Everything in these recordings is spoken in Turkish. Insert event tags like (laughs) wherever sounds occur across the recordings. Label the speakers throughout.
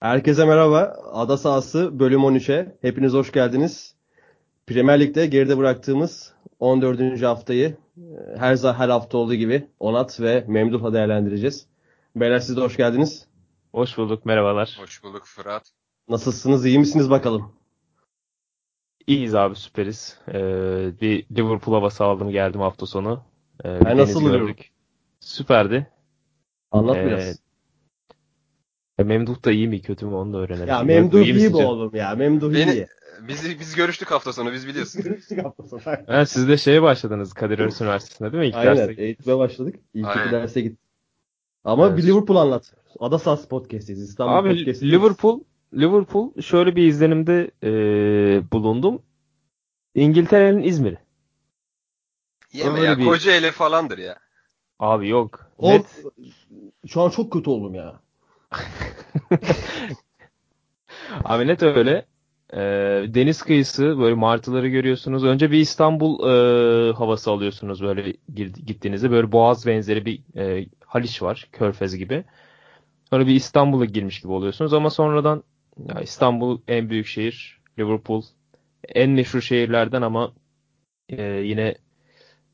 Speaker 1: Herkese merhaba. Ada sahası bölüm 13'e. Hepiniz hoş geldiniz. Premier Lig'de geride bıraktığımız 14. haftayı e, her her hafta olduğu gibi Onat ve Memduh'la değerlendireceğiz. Beyler siz de hoş geldiniz.
Speaker 2: Hoş bulduk, merhabalar.
Speaker 3: Hoş bulduk Fırat.
Speaker 1: Nasılsınız, iyi misiniz bakalım?
Speaker 2: İyiyiz abi, süperiz. Ee, bir Liverpool havası aldım geldim hafta sonu.
Speaker 1: Ee, ben nasıl gördük.
Speaker 2: Süperdi.
Speaker 1: Anlat ee, biraz.
Speaker 2: Ya Memduh da iyi mi kötü mü onu da öğrenelim.
Speaker 1: Ya Memduh iyi, iyi bu oğlum ya. Memduh Beni, iyi.
Speaker 3: Biz, biz görüştük hafta sonu biz biliyorsun.
Speaker 1: görüştük hafta sonu.
Speaker 2: ha, siz de şeye başladınız Kadir Has Üniversitesi'nde değil mi? İlk
Speaker 1: Aynen derse... eğitime başladık. İlk Aynen. iki derse gittik. Ama evet. bir Liverpool anlat. Adasas Podcast'iz. İstanbul
Speaker 2: Abi Podcast'iz. Liverpool Liverpool şöyle bir izlenimde e, bulundum. İngiltere'nin İzmir'i.
Speaker 3: Yeme Öyle ya bir... Kocaeli falandır ya.
Speaker 2: Abi yok.
Speaker 1: O, Net... Şu an çok kötü oldum ya. (laughs)
Speaker 2: Net öyle. E, deniz kıyısı böyle martıları görüyorsunuz. Önce bir İstanbul e, havası alıyorsunuz böyle gittiğinizde. Böyle boğaz benzeri bir e, Haliç var. Körfez gibi. Sonra bir İstanbul'a girmiş gibi oluyorsunuz ama sonradan ya İstanbul en büyük şehir. Liverpool en meşhur şehirlerden ama e, yine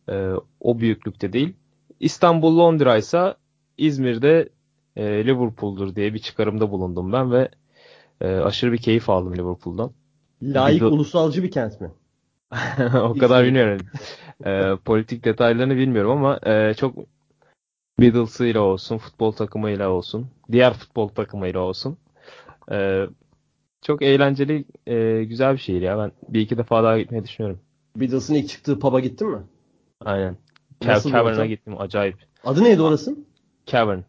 Speaker 2: e, o büyüklükte değil. İstanbul Londra ise İzmir'de e, Liverpool'dur diye bir çıkarımda bulundum ben ve e, aşırı bir keyif aldım Liverpool'dan.
Speaker 1: Layık bir, ulusalcı bir kent mi? (laughs)
Speaker 2: o kadar bilmiyorum. e, politik detaylarını bilmiyorum ama e, çok Beatles'ıyla olsun, futbol takımıyla olsun, diğer futbol takımıyla olsun. E, çok eğlenceli, e, güzel bir şehir ya. Ben bir iki defa daha gitmeyi düşünüyorum.
Speaker 1: Beatles'ın ilk çıktığı pub'a gittin mi?
Speaker 2: Aynen. Cavern'a gittim. Acayip.
Speaker 1: Adı neydi orası?
Speaker 2: Cavern.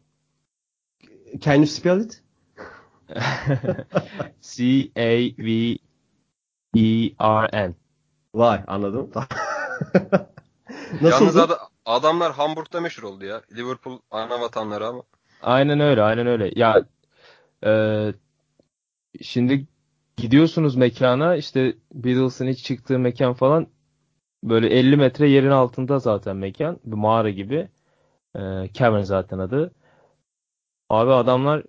Speaker 1: Can you spell it? (laughs)
Speaker 2: C-A-V-E-R-N.
Speaker 1: Vay anladım. (laughs)
Speaker 3: Nasıl Yalnız ad adamlar Hamburg'da meşhur oldu ya. Liverpool ana vatanları ama.
Speaker 2: Aynen öyle aynen öyle. Ya e, şimdi gidiyorsunuz mekana işte Beatles'ın ilk çıktığı mekan falan böyle 50 metre yerin altında zaten mekan. Bir mağara gibi. E, Cavern zaten adı. Abi adamlar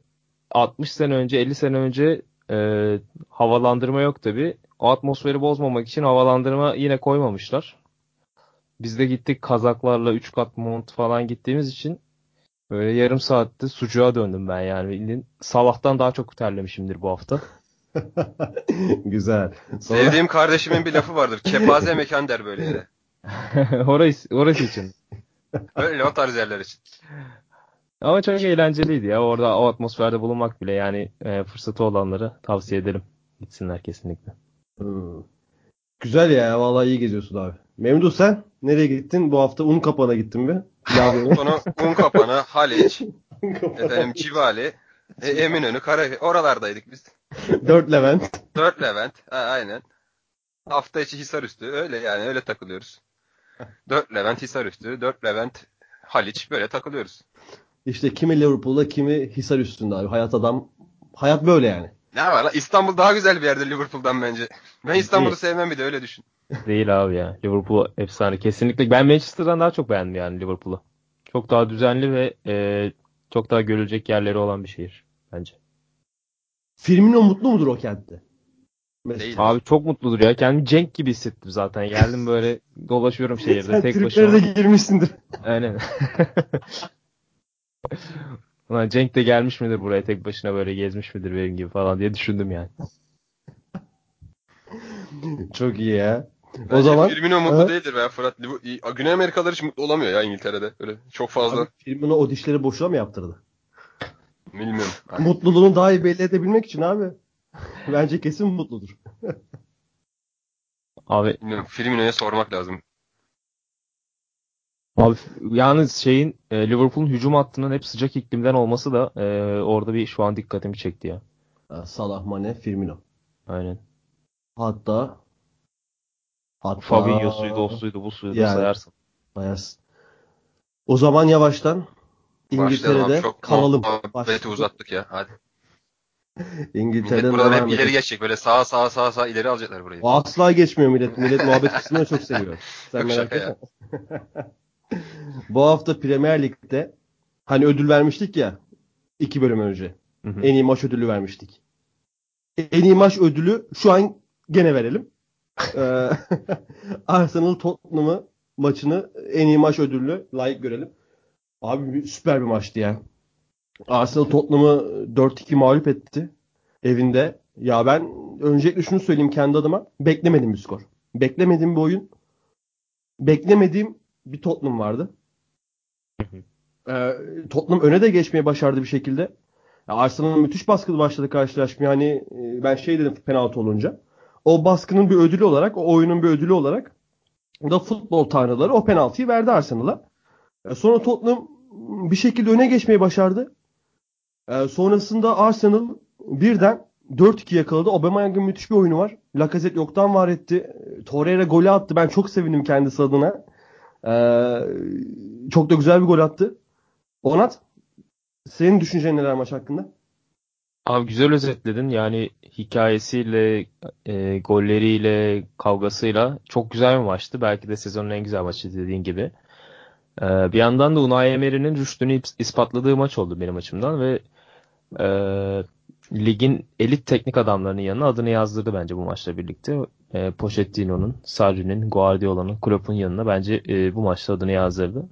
Speaker 2: 60 sene önce 50 sene önce e, havalandırma yok tabi. O atmosferi bozmamak için havalandırma yine koymamışlar. Biz de gittik kazaklarla 3 kat mont falan gittiğimiz için böyle yarım saatte sucuğa döndüm ben yani. Salah'tan daha çok terlemişimdir bu hafta. (laughs)
Speaker 1: Güzel.
Speaker 3: Sonra... Sevdiğim kardeşimin bir lafı vardır. Kepaze mekan der böyle yere. (laughs)
Speaker 2: orası, orası için.
Speaker 3: Öyle o tarz yerler için.
Speaker 2: Ama çok eğlenceliydi ya. Orada o atmosferde bulunmak bile yani e, fırsatı olanları tavsiye ederim. Gitsinler kesinlikle.
Speaker 1: Hmm. Güzel ya. Vallahi iyi geziyorsun abi. Memduh sen nereye gittin? Bu hafta un kapana gittin mi?
Speaker 3: Sonra un kapana, Haliç, (laughs) efendim Civali, e, Eminönü, Karaköy. Oralardaydık biz.
Speaker 1: Dört Levent.
Speaker 3: Dört Levent. Ha, aynen. Hafta içi Hisarüstü. Öyle yani öyle takılıyoruz. Dört Levent Hisarüstü. Dört Levent Haliç. Böyle takılıyoruz.
Speaker 1: İşte kimi Liverpool'da kimi Hisar üstünde abi. Hayat adam hayat böyle yani.
Speaker 3: Ne var lan? İstanbul daha güzel bir yerde Liverpool'dan bence. Ben İstanbul'u sevmem bir de öyle düşün.
Speaker 2: Değil abi ya. Liverpool efsane. Kesinlikle. Ben Manchester'dan daha çok beğendim yani Liverpool'u. Çok daha düzenli ve e, çok daha görülecek yerleri olan bir şehir bence.
Speaker 1: Firmino mutlu mudur o kentte?
Speaker 2: Değil. Abi çok mutludur ya. Kendimi Cenk gibi hissettim zaten. Geldim böyle dolaşıyorum şehirde
Speaker 1: Sen
Speaker 2: tek
Speaker 1: başıma. Sen de girmişsindir.
Speaker 2: Aynen. (laughs) Ulan Cenk de gelmiş midir buraya tek başına böyle gezmiş midir benim gibi falan diye düşündüm yani.
Speaker 1: Çok iyi ya.
Speaker 3: Bence o zaman Firmino mutlu ha? değildir be Fırat. Güney Amerikalılar hiç mutlu olamıyor ya İngiltere'de. Öyle çok fazla. Abi,
Speaker 1: Firmino o dişleri boşuna mı yaptırdı?
Speaker 3: Bilmiyorum. (laughs)
Speaker 1: Mutluluğunu daha iyi belli edebilmek için abi. Bence kesin mutludur. (laughs)
Speaker 2: abi
Speaker 3: Bilmiyorum. Firmino'ya sormak lazım.
Speaker 2: Abi yalnız şeyin e, Liverpool'un hücum hattının hep sıcak iklimden olması da e, orada bir şu an dikkatimi çekti ya.
Speaker 1: Salah, Mane, Firmino.
Speaker 2: Aynen.
Speaker 1: Hatta
Speaker 2: hatta Fabinho'suydu, o suydu, bu suydu yani, sayarsın.
Speaker 1: Sayarsın. O zaman yavaştan İngiltere'de çok kalalım.
Speaker 3: Muhabbeti uzattık ya. Hadi.
Speaker 1: İngiltere'den
Speaker 3: millet burada hep ileri geçecek. Böyle sağa sağa sağa sağa ileri alacaklar burayı.
Speaker 1: Asla geçmiyor millet. Millet muhabbet kısmını çok seviyor. (laughs) Sen Yok merak etme. (laughs) Bu hafta Premier Lig'de hani ödül vermiştik ya iki bölüm önce.
Speaker 2: Hı hı.
Speaker 1: En iyi maç ödülü vermiştik. En iyi maç ödülü şu an gene verelim. Ee, (laughs) Arsenal Tottenham'ı maçını en iyi maç ödülünü layık görelim. Abi süper bir maçtı ya. Arsenal Tottenham'ı 4-2 mağlup etti evinde. Ya ben öncelikle şunu söyleyeyim kendi adıma. Beklemedim bir skor. Beklemediğim bir oyun. Beklemediğim bir Tottenham vardı. Ee, Tottenham öne de geçmeye başardı bir şekilde. Arsenal'ın müthiş baskılı başladı karşılaşma. Yani e, ben şey dedim penaltı olunca. O baskının bir ödülü olarak, o oyunun bir ödülü olarak da futbol tanrıları o penaltıyı verdi Arsenal'a. E, Sonra Tottenham bir şekilde öne geçmeyi başardı. E, sonrasında Arsenal birden 4-2 yakaladı. Aubameyang'ın müthiş bir oyunu var. Lacazette yoktan var etti. Torreira golü attı. Ben çok sevindim kendisi adına. E, çok da güzel bir gol attı. Onat, senin düşüncen neler maç hakkında?
Speaker 2: Abi güzel özetledin. Yani hikayesiyle, e, golleriyle, kavgasıyla çok güzel bir maçtı. Belki de sezonun en güzel maçı dediğin gibi. E, bir yandan da Unai Emery'nin rüştünü is- ispatladığı maç oldu benim açımdan ve e, ligin elit teknik adamlarının yanına adını yazdırdı bence bu maçla birlikte. E, Pochettino'nun, Sarri'nin, Guardiola'nın, Klopp'un yanına bence e, bu maçta adını yazdırdı.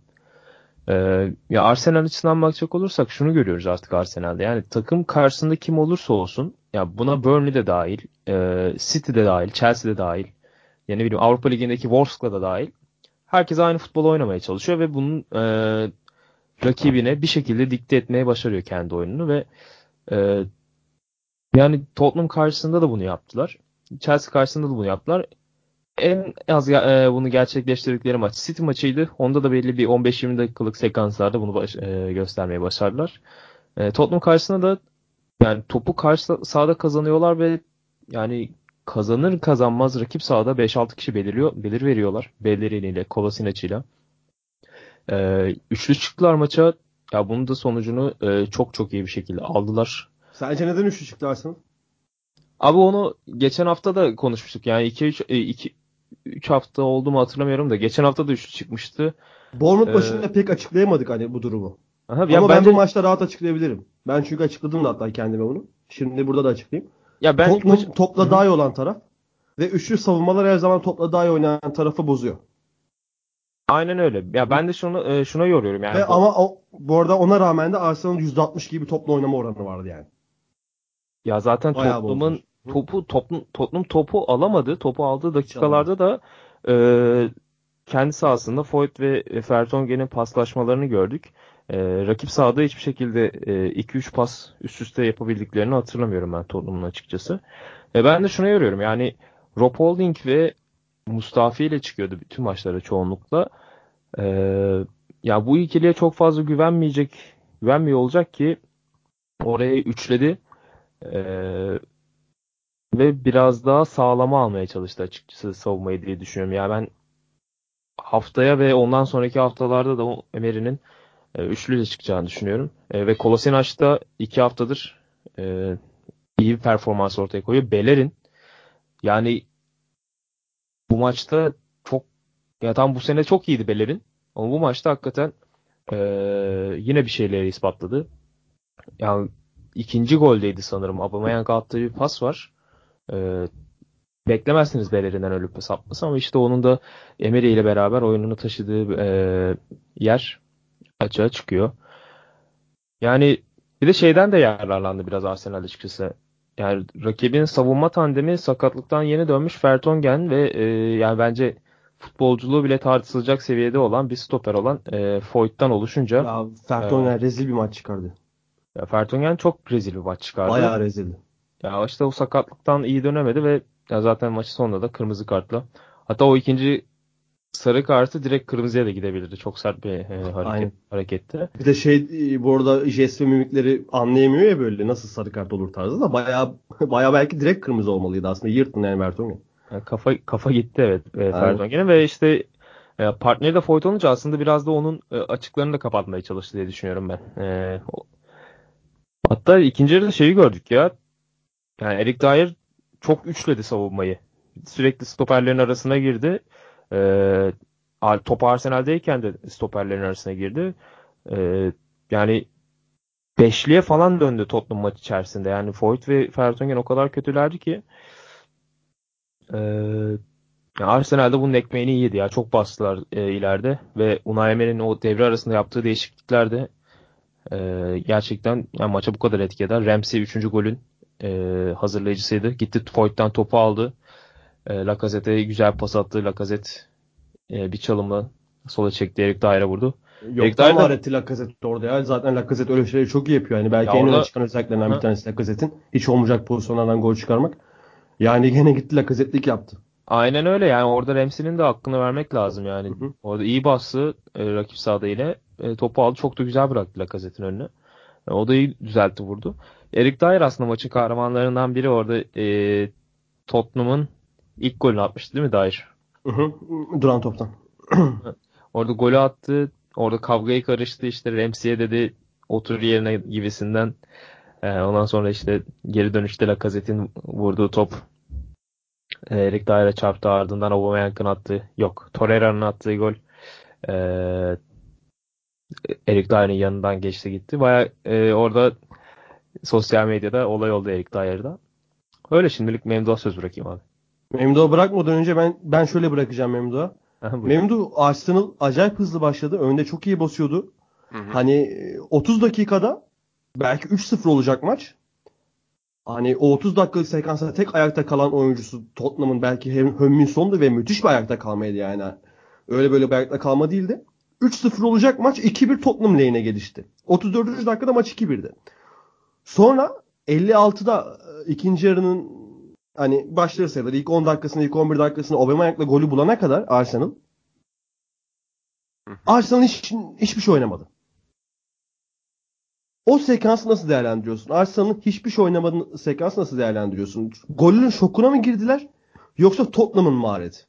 Speaker 2: Ee, ya Arsenal açısından bakacak olursak şunu görüyoruz artık Arsenal'de. Yani takım karşısında kim olursa olsun ya buna Burnley de dahil, e, City de dahil, Chelsea de dahil. Yani bileyim Avrupa Ligi'ndeki Wolfsburg da dahil. Herkes aynı futbol oynamaya çalışıyor ve bunun e, rakibine bir şekilde dikte etmeye başarıyor kendi oyununu ve e, yani Tottenham karşısında da bunu yaptılar. Chelsea karşısında da bunu yaptılar en az e, bunu gerçekleştirdikleri maç City maçıydı. Onda da belli bir 15-20 dakikalık sekanslarda bunu baş, e, göstermeye başardılar. E, Tottenham karşısında da yani topu karşı sahada kazanıyorlar ve yani kazanır kazanmaz rakip sahada 5-6 kişi beliriyor, belir veriyorlar. Bellerini ile Kolasinac E, üçlü çıktılar maça. Ya bunun da sonucunu e, çok çok iyi bir şekilde aldılar.
Speaker 1: Sence neden üçlü çıktı Arsenal?
Speaker 2: Abi onu geçen hafta da konuşmuştuk. Yani 2-3 2 3 hafta oldu mu hatırlamıyorum da geçen hafta da üçlü çıkmıştı.
Speaker 1: Bournemouth
Speaker 2: Ee,
Speaker 1: başında pek açıklayamadık hani bu durumu.
Speaker 2: Aha,
Speaker 1: Ama
Speaker 2: ya
Speaker 1: ben
Speaker 2: bence
Speaker 1: bu maçta rahat açıklayabilirim. Ben çünkü açıkladım da hatta kendime bunu. Şimdi burada da açıklayayım.
Speaker 2: ya ben
Speaker 1: Tottenham
Speaker 2: maç-
Speaker 1: topla daha iyi olan taraf ve üçlü savunmalar her zaman topla daha iyi oynayan tarafı bozuyor.
Speaker 2: aynen öyle. Ya ben de şunu e, şuna yoruyorum yani.
Speaker 1: ve ama o, bu arada ona rağmen de Arsenal'ın %60 gibi topla oynama oranı vardı yani.
Speaker 2: Ya zaten
Speaker 1: bayağı
Speaker 2: Tottenham'ın
Speaker 1: bozmuş.
Speaker 2: Topu Tottenham, Tottenham topu alamadı. Topu aldığı dakikalarda da e, kendi sahasında Foyt ve Fertongen'in paslaşmalarını gördük. E, rakip sahada hiçbir şekilde e, 2-3 pas üst üste yapabildiklerini hatırlamıyorum ben Tottenham'ın açıkçası. E, ben de şuna yoruyorum yani Rob Holding ve Mustafi ile çıkıyordu bütün maçlara çoğunlukla. E, ya bu ikiliye çok fazla güvenmeyecek, güvenmiyor olacak ki oraya üçledi. E, ve biraz daha sağlama almaya çalıştı açıkçası savunmayı diye düşünüyorum. Ya ben haftaya ve ondan sonraki haftalarda da Emery'nin e, üçlüyle çıkacağını düşünüyorum. E, ve Kolasinac da iki haftadır e, iyi bir performans ortaya koyuyor. Bellerin yani bu maçta çok ya tam bu sene çok iyiydi Bellerin. Ama bu maçta hakikaten e, yine bir şeyleri ispatladı. Yani ikinci goldeydi sanırım. Aubameyang attığı bir pas var. E, beklemezsiniz Bellerin'den öyle bir pas atması ama işte onun da Emery ile beraber oyununu taşıdığı e, yer açığa çıkıyor. Yani bir de şeyden de yararlandı biraz Arsenal açıkçası. Yani rakibin savunma tandemi sakatlıktan yeni dönmüş Vertonghen ve e, yani bence futbolculuğu bile tartışılacak seviyede olan bir stoper olan e, Foyt'tan oluşunca
Speaker 1: Ya Fertongen rezil bir maç çıkardı.
Speaker 2: Ya Vertonghen çok rezil bir maç çıkardı.
Speaker 1: Bayağı rezildi.
Speaker 2: Ya işte o sakatlıktan iyi dönemedi ve ya zaten maçı sonunda da kırmızı kartla. Hatta o ikinci sarı kartı direkt kırmızıya da gidebilirdi. Çok sert bir e,
Speaker 1: Aynen.
Speaker 2: hareket, hareketti.
Speaker 1: Bir de şey bu arada jest ve mimikleri anlayamıyor ya böyle nasıl sarı kart olur tarzı da bayağı (laughs) bayağı belki direkt kırmızı olmalıydı aslında. Yırttın yani Vertonghen.
Speaker 2: Yani kafa kafa gitti evet e, Vertonghen'e ve işte e, partneri de Foyt olunca aslında biraz da onun e, açıklarını da kapatmaya çalıştı diye düşünüyorum ben. E, hatta ikinci yarıda şeyi gördük ya. Yani Eric Dyer çok üçledi savunmayı. Sürekli stoperlerin arasına girdi. E, Ar- top Arsenal'deyken de stoperlerin arasına girdi. E, yani beşliye falan döndü Tottenham maç içerisinde. Yani Foyt ve Vertonghen o kadar kötülerdi ki e, Arsenal'de bunun ekmeğini yedi ya. Çok bastılar e, ileride ve Unai Emery'nin o devre arasında yaptığı değişiklikler de e, gerçekten yani maça bu kadar etki eder. Ramsey 3. golün e, hazırlayıcısıydı. Gitti Foyt'tan topu aldı. E, Lacazette'ye güzel pas attı. Lacazette e, bir çalımla sola çekti. Erik Daire vurdu.
Speaker 1: Yok
Speaker 2: Dyer de-
Speaker 1: maharetli Lacazette orada ya. Zaten Lacazette öyle şeyleri çok iyi yapıyor. Yani belki
Speaker 2: Ya
Speaker 1: en
Speaker 2: orada-
Speaker 1: öne çıkan özelliklerinden bir tanesi Lacazette'in. Hiç olmayacak pozisyonlardan gol çıkarmak. Yani (laughs) gene gitti Lacazette'lik yaptı.
Speaker 2: Aynen öyle yani orada Ramsey'nin de hakkını vermek lazım yani.
Speaker 1: Hı hı.
Speaker 2: Orada iyi bastı e, rakip sahada yine. E, topu aldı çok da güzel bıraktı Lacazette'in önüne. E, o da iyi düzeltti vurdu. Erik Dyer aslında maçın kahramanlarından biri orada e, Tottenham'ın ilk golünü atmıştı değil mi Dyer?
Speaker 1: Hı hı. Duran toptan. (clears throat)
Speaker 2: Orada golü attı. Orada kavgayı karıştı işte Ramsey'e dedi otur yerine gibisinden. E, ondan sonra işte geri dönüşte Lacazette'in vurduğu top e, Erik Dyer'e çarptı ardından Aubameyang'ın attığı yok Torreira'nın attığı gol e, Erik Dyer'in yanından geçti gitti. Baya e, orada sosyal medyada olay oldu Erik Dyer'da. Öyle şimdilik Memduh'a söz bırakayım abi.
Speaker 1: Memduh'a bırakmadan önce ben ben şöyle bırakacağım Memduh'a. (laughs) Memduh Arsenal acayip hızlı başladı. Önde çok iyi basıyordu.
Speaker 3: Hı hı.
Speaker 1: Hani e, 30 dakikada belki 3-0 olacak maç. Hani o 30 dakikalık sekansta tek ayakta kalan oyuncusu Tottenham'ın belki hem Hönminson'du ve müthiş bir ayakta kalmaydı yani. Öyle böyle bir ayakta kalma değildi. 3-0 olacak maç 2-1 Tottenham lehine gelişti. 34. dakikada maç 2-1'di. Sonra 56'da e, ikinci yarının hani başları sayılır. İlk 10 dakikasında, ilk 11 dakikasında Aubameyang'la golü bulana kadar Arsenal Arsenal hiç, hiçbir şey oynamadı. O sekansı nasıl değerlendiriyorsun? Arsenal'ın hiçbir şey oynamadığı sekansı nasıl değerlendiriyorsun? Golün şokuna mı girdiler? Yoksa Tottenham'ın mahareti?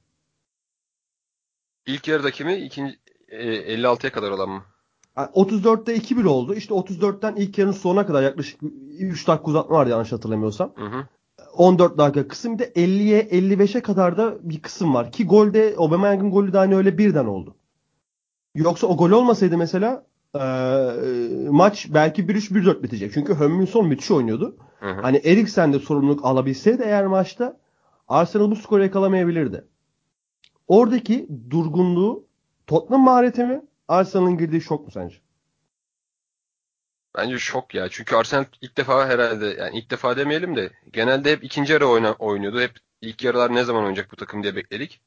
Speaker 3: İlk yarıdaki mi? İkinci, 56'ya kadar olan mı?
Speaker 1: Yani 34'te 2-1 oldu. İşte 34'ten ilk yarının sonuna kadar yaklaşık 3 dakika uzatma vardı yanlış hatırlamıyorsam.
Speaker 3: Hı hı.
Speaker 1: 14 dakika kısım bir de 50'ye 55'e kadar da bir kısım var. Ki golde Aubameyang'ın golü de hani öyle birden oldu. Yoksa o gol olmasaydı mesela eee, maç belki 1-3 1-4 bitecek. Çünkü Hönminson müthiş oynuyordu.
Speaker 3: Hı hı.
Speaker 1: Hani Eriksen de sorumluluk alabilseydi eğer maçta Arsenal bu skoru yakalamayabilirdi. Oradaki durgunluğu Tottenham mahareti mi? Arsenal'ın girdiği şok mu sence?
Speaker 3: Bence şok ya. Çünkü Arsenal ilk defa herhalde yani ilk defa demeyelim de genelde hep ikinci yarı oyna, oynuyordu. Hep ilk yarılar ne zaman oynayacak bu takım diye bekledik.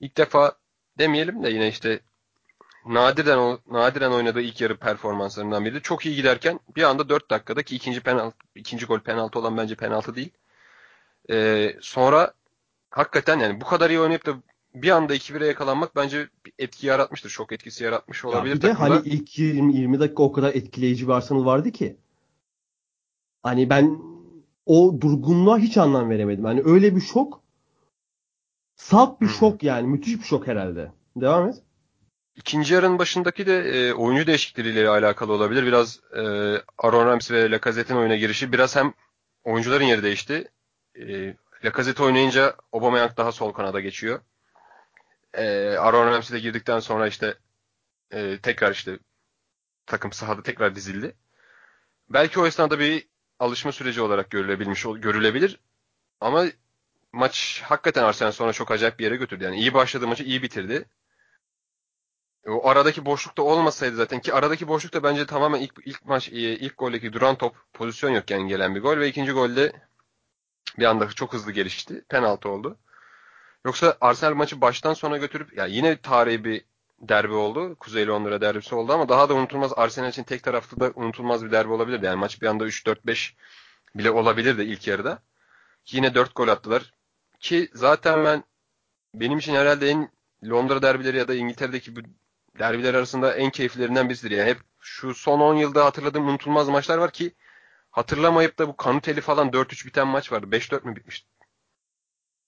Speaker 3: İlk defa demeyelim de yine işte nadiren nadiren oynadığı ilk yarı performanslarından biri. Çok iyi giderken bir anda 4 dakikada ki ikinci penaltı ikinci gol penaltı olan bence penaltı değil. Ee, sonra hakikaten yani bu kadar iyi oynayıp da bir anda 2-1'e yakalanmak bence bir etki yaratmıştır. Şok etkisi yaratmış
Speaker 1: Ya
Speaker 3: olabilir
Speaker 1: bir de
Speaker 3: takımda.
Speaker 1: hani ilk 20, 20 dakika o kadar etkileyici bir Arsenal vardı ki. Hani ben o durgunluğa hiç anlam veremedim. Hani öyle bir şok salt bir
Speaker 3: Hı.
Speaker 1: şok yani. Müthiş bir şok herhalde. Devam et.
Speaker 3: İkinci yarının başındaki de e, oyuncu değişiklikleriyle alakalı olabilir. Biraz e, Aaron Ramsey ve Lacazette'in oyuna girişi biraz hem oyuncuların yeri değişti. E, Lacazette oynayınca Aubameyang daha sol kanada geçiyor. E, Aaron Ramsey de girdikten sonra işte e, tekrar işte takım sahada tekrar dizildi. Belki o esnada bir alışma süreci olarak görülebilmiş görülebilir. Ama maç hakikaten Arsenal sonra çok acayip bir yere götürdü. Yani iyi başladığı maçı iyi bitirdi. O aradaki boşlukta olmasaydı zaten ki aradaki boşlukta bence tamamen ilk ilk maç e, ilk goldeki duran top pozisyon yokken gelen bir gol ve ikinci golde bir anda çok hızlı gelişti. Penaltı oldu. Yoksa Arsenal maçı baştan sona götürüp ya yine tarihi bir derbi oldu. Kuzey Londra derbisi oldu ama daha da unutulmaz Arsenal için tek taraflı da unutulmaz bir derbi olabilirdi. Yani maç bir anda 3-4-5 bile olabilirdi ilk yarıda. Yine 4 gol attılar. Ki zaten ben benim için herhalde en Londra derbileri ya da İngiltere'deki bu derbiler arasında en keyiflilerinden birisidir. Yani hep şu son 10 yılda hatırladığım unutulmaz maçlar var ki hatırlamayıp da bu Kanuteli falan 4-3 biten maç vardı. 5-4 mü bitmişti?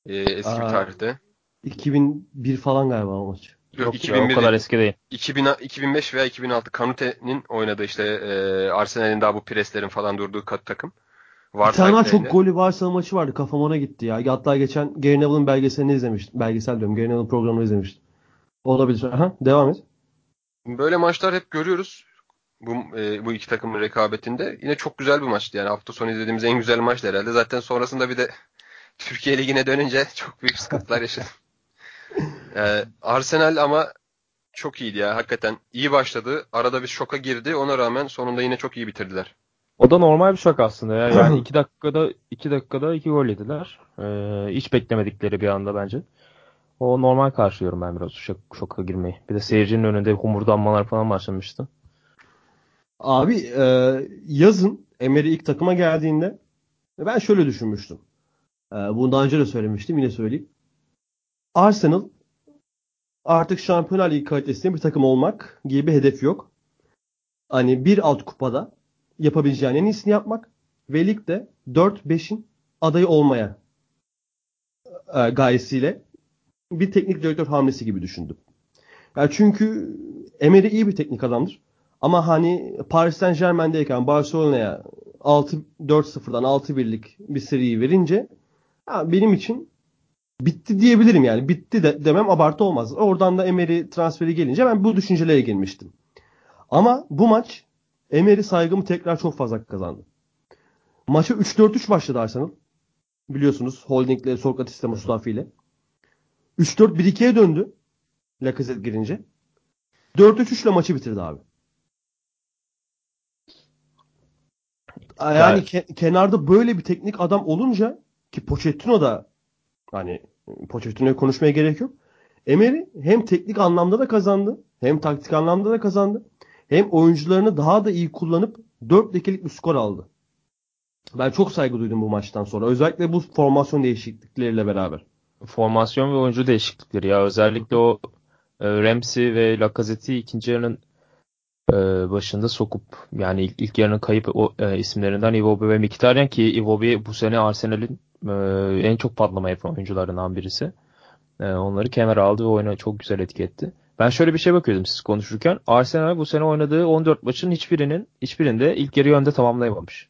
Speaker 3: Ee, eski
Speaker 1: Aa.
Speaker 3: bir tarihte.
Speaker 1: 2001 falan galiba o maç.
Speaker 3: Yok,
Speaker 2: Yok ya, o
Speaker 3: 2001
Speaker 2: kadar eski değil.
Speaker 3: 2000, 2005 veya 2006 Kanute'nin oynadığı işte e, Arsenal'in daha bu preslerin falan durduğu kat takım.
Speaker 1: Bir tane çok golü varsa maçı vardı. Kafam ona gitti ya. Hatta geçen Gary Neville'ın belgeselini izlemiştim. Belgesel diyorum. Gary Neville'ın programını izlemiştim. Olabilir. Aha, devam et.
Speaker 3: Böyle maçlar hep görüyoruz. bu e, bu iki takımın rekabetinde. Yine çok güzel bir maçtı. Yani hafta sonu izlediğimiz en güzel maçtı herhalde. Zaten sonrasında bir de Türkiye Ligi'ne dönünce çok büyük sıkıntılar yaşadım. ee, Arsenal ama çok iyiydi ya. Hakikaten iyi başladı. Arada bir şoka girdi. Ona rağmen sonunda yine çok iyi bitirdiler.
Speaker 2: O da normal bir şok aslında ya. Yani iki dakikada iki dakikada iki gol yediler. Ee, hiç beklemedikleri bir anda bence. O normal karşılıyorum ben biraz şok, şoka girmeyi. Bir de seyircinin önünde humurdanmalar falan başlamıştı.
Speaker 1: Abi e, yazın Emery ilk takıma geldiğinde ben şöyle düşünmüştüm. E, bunu daha önce de söylemiştim yine söyleyeyim. Arsenal artık Şampiyonlar Ligi kalitesinde bir takım olmak gibi bir hedef yok. Hani bir alt kupada yapabileceğin en iyisini yapmak ve ligde 4-5'in adayı olmaya e, gayesiyle bir teknik direktör hamlesi gibi düşündüm. Yani çünkü Emery iyi bir teknik adamdır. Ama hani Paris Saint Germain'deyken Barcelona'ya 6-4-0'dan 6-1'lik bir seriyi verince ha, benim için bitti diyebilirim yani. Bitti de demem abartı olmaz. Oradan da Emery transferi gelince ben bu düşüncelere girmiştim. Ama bu maç Emery saygımı tekrar çok fazla kazandı. Maça 3-4-3 başladı Arsenal. Biliyorsunuz Holding'le Sokratis'le Mustafi ile. 3-4-1-2'ye döndü. Lacazette girince. 4-3-3 ile maçı bitirdi abi. Yani ke- kenarda böyle bir teknik adam olunca ki Pochettino da hani Pochettino'ya konuşmaya gerek yok. Emery hem teknik anlamda da kazandı, hem taktik anlamda da kazandı. Hem oyuncularını daha da iyi kullanıp 4 lekelik bir skor aldı. Ben çok saygı duydum bu maçtan sonra. Özellikle bu formasyon değişiklikleriyle beraber.
Speaker 2: Formasyon ve oyuncu değişiklikleri ya. Özellikle o e, Ramsey ve Lacazette'i ikinci yarının e, başında sokup yani ilk, ilk yarının kayıp o, e, isimlerinden Iwobi ve Mkhitaryan ki Iwobi bu sene Arsenal'in e, en çok patlama yapan oyuncularından birisi. E, onları kemer aldı ve oyuna çok güzel etki etti. Ben şöyle bir şey bakıyordum siz konuşurken. Arsenal bu sene oynadığı 14 maçın hiçbirinin hiçbirinde ilk yarı önde tamamlayamamış.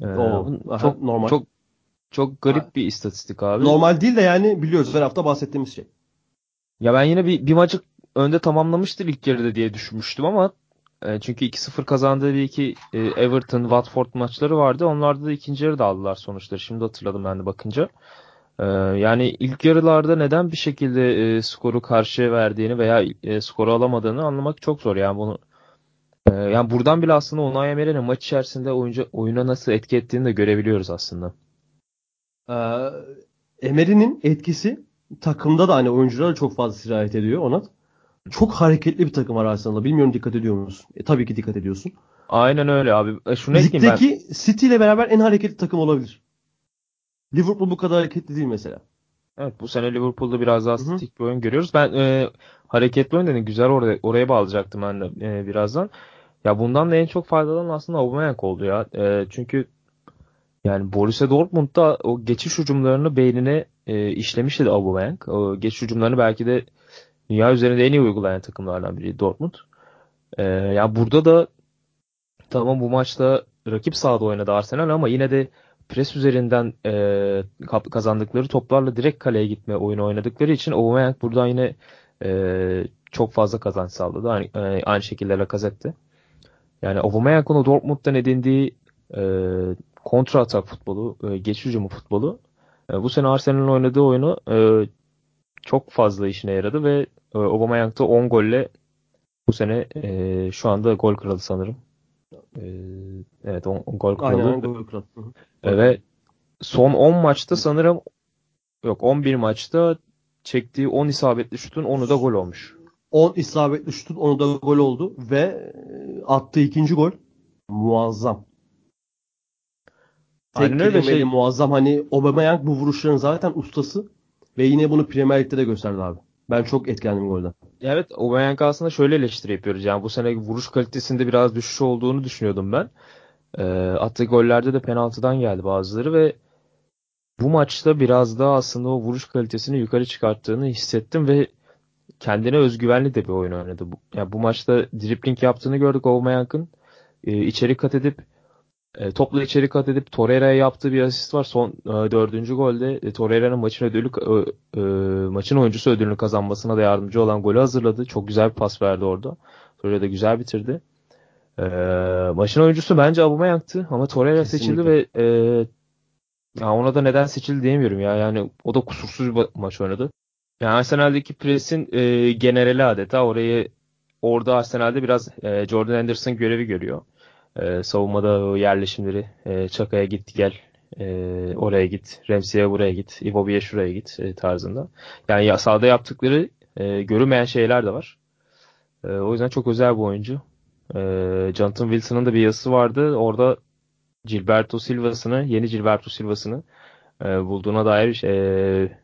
Speaker 1: Ee, o, çok normal.
Speaker 2: Çok çok garip ha. bir istatistik abi.
Speaker 1: Normal değil de yani biliyoruz her hafta bahsettiğimiz şey.
Speaker 2: Ya ben yine bir, bir maçı önde tamamlamıştır ilk yarıda diye düşünmüştüm ama e, çünkü 2-0 kazandığı bir iki e, Everton, Watford maçları vardı. Onlarda da ikinci yarıda aldılar sonuçları. Şimdi hatırladım ben de bakınca. E, yani ilk yarılarda neden bir şekilde skoru karşıya verdiğini veya skoru alamadığını anlamak çok zor. Yani bunu yani buradan bile aslında Unai Emery'nin maç içerisinde oyuncu oyuna nasıl etki ettiğini de görebiliyoruz aslında.
Speaker 1: Ee, Emery'nin etkisi takımda da hani oyunculara çok fazla sirayet ediyor ona. Çok hareketli bir takım var Arsenal'da. Bilmiyorum dikkat ediyor musun? E, tabii ki dikkat ediyorsun.
Speaker 2: Aynen öyle abi. E, şunu
Speaker 1: Ligdeki ben... City ile beraber en hareketli takım olabilir. Liverpool bu kadar hareketli değil mesela.
Speaker 2: Evet bu sene Liverpool'da biraz daha statik bir oyun görüyoruz. Ben e, hareketli oyun dedim. Güzel oraya, oraya bağlayacaktım ben de e, birazdan. Ya bundan da en çok faydalanan aslında Aubameyang oldu ya. E, çünkü yani Borussia Dortmund'da o geçiş hücumlarını beynine e, işlemişti Aubameyang. O geçiş hücumlarını belki de dünya üzerinde en iyi uygulayan takımlardan biri Dortmund. E, ya burada da tamam bu maçta rakip sahada oynadı Arsenal ama yine de pres üzerinden e, kazandıkları toplarla direkt kaleye gitme oyunu oynadıkları için Aubameyang buradan yine e, çok fazla kazanç sağladı. Aynı, e, aynı şekilde Lacazette. Yani Aubameyang'ın o Dortmund'dan edindiği e, kontra atak futbolu, e, geçiş hücumu futbolu e, bu sene Arsenal'in oynadığı oyunu e, çok fazla işine yaradı ve e, Aubameyang da 10 golle bu sene e, şu anda gol kralı sanırım. E, evet 10, gol kralı. Aynen gol kralı. E, ve son 10 maçta sanırım yok 11 maçta çektiği 10 isabetli şutun 10'u da gol olmuş.
Speaker 1: 10 isabetli şutun 10'u da gol oldu ve attığı ikinci gol muazzam. Tek Aynen öyle şey. muazzam. Hani Aubameyang bu vuruşların zaten ustası ve yine bunu Premier Lig'de de gösterdi abi. Ben çok etkilendim golden.
Speaker 2: Evet Aubameyang aslında şöyle eleştiri yapıyoruz. Yani bu sene vuruş kalitesinde biraz düşüş olduğunu düşünüyordum ben. E, attığı gollerde de penaltıdan geldi bazıları ve bu maçta biraz daha aslında o vuruş kalitesini yukarı çıkarttığını hissettim ve kendine özgüvenli de bir oyun oynadı. Yani bu maçta dribbling yaptığını gördük Aubameyang'ın. E, içeri kat edip e, topla içeri kat edip Torreira'ya yaptığı bir asist var. Son e, dördüncü golde e, Torreira'nın maçın ödülü e, e, maçın oyuncusu ödülünü kazanmasına da yardımcı olan golü hazırladı. Çok güzel bir pas verdi orada. Torreira da güzel bitirdi. E, maçın oyuncusu bence Aubameyang'tı ama Torreira seçildi ve e, ya ona da neden seçildi diyemiyorum ya. Yani o da kusursuz bir maç oynadı. Yani Arsenal'deki presin e, generali adeta orayı orada Arsenal'de biraz e, Jordan Anderson görevi görüyor. E, savunmada o yerleşimleri e, Çaka'ya git gel e, oraya git, Ramsey'e buraya git, Iwobi'ye şuraya git e, tarzında. Yani ya, sahada yaptıkları e, görünmeyen şeyler de var. E, o yüzden çok özel bir oyuncu. E, Jonathan Wilson'ın da bir yazısı vardı. Orada Gilberto Silva'sını, yeni Gilberto Silva'sını e, bulduğuna dair e,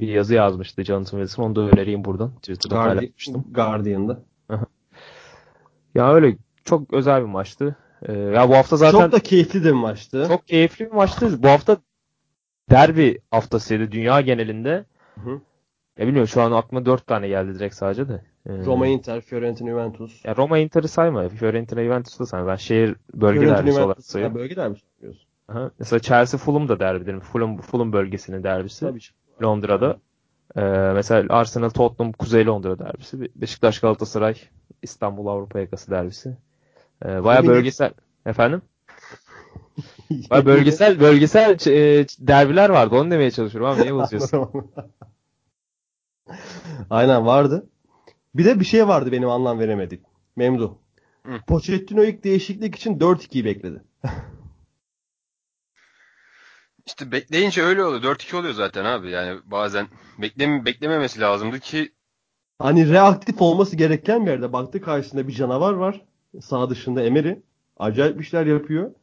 Speaker 2: bir yazı yazmıştı Jonathan Wilson. Onu da önereyim buradan. Twitter'da
Speaker 1: Guardi-
Speaker 2: paylaşmıştım.
Speaker 1: Guardian'da.
Speaker 2: Ya öyle çok özel bir maçtı. E, ya bu hafta zaten
Speaker 1: Çok da keyifli de bir maçtı.
Speaker 2: çok keyifli bir maçtı. Bu hafta derbi haftasıydı dünya genelinde.
Speaker 1: Hı hı.
Speaker 2: Ya bilmiyorum şu an aklıma 4 tane geldi direkt sadece de. Ee,
Speaker 1: Roma Inter, Fiorentina Juventus.
Speaker 2: ya Roma Inter'i sayma. Fiorentina Juventus'u da sayma. Ben şehir bölge
Speaker 1: Fiorentina
Speaker 2: derbisi olarak
Speaker 1: Juventus.
Speaker 2: sayıyorum.
Speaker 1: Bölge derbisi diyorsun.
Speaker 2: Aha. Mesela Chelsea Fulham da derbidir. Fulham, Fulham bölgesinin derbisi.
Speaker 1: Tabii.
Speaker 2: Londra'da. Ee, mesela Arsenal Tottenham Kuzey Londra derbisi. Beşiktaş Galatasaray İstanbul Avrupa yakası derbisi. Ee, Baya bölgesel. Efendim? (laughs) Baya bölgesel bölgesel e, derbiler vardı. Onu demeye çalışıyorum abi. Niye (laughs) bozuyorsun?
Speaker 1: Aynen vardı. Bir de bir şey vardı benim anlam veremedik. Memdu.
Speaker 3: Hı.
Speaker 1: Pochettino ilk değişiklik için 4-2'yi bekledi. (laughs)
Speaker 3: İşte bekleyince öyle oluyor. 4-2 oluyor zaten abi. Yani bazen bekleme, beklememesi lazımdı ki
Speaker 1: Hani reaktif olması gereken bir yerde baktı karşısında bir canavar var. Sağ dışında Emery. Acayip işler yapıyor.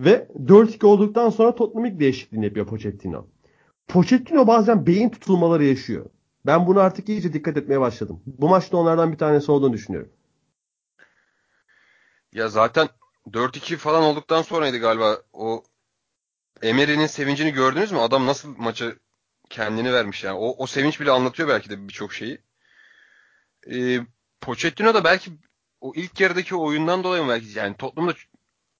Speaker 1: Ve 4-2 olduktan sonra Tottenham ilk değişikliğini yapıyor Pochettino. Pochettino bazen beyin tutulmaları yaşıyor. Ben bunu artık iyice dikkat etmeye başladım. Bu maçta onlardan bir tanesi olduğunu düşünüyorum.
Speaker 3: ya zaten 4-2 falan olduktan sonraydı galiba o Emery'nin sevincini gördünüz mü? Adam nasıl maçı kendini vermiş yani. O, o sevinç bile anlatıyor belki de birçok şeyi. Ee, Pochettino da belki o ilk yarıdaki oyundan dolayı mı belki yani Tottenham'da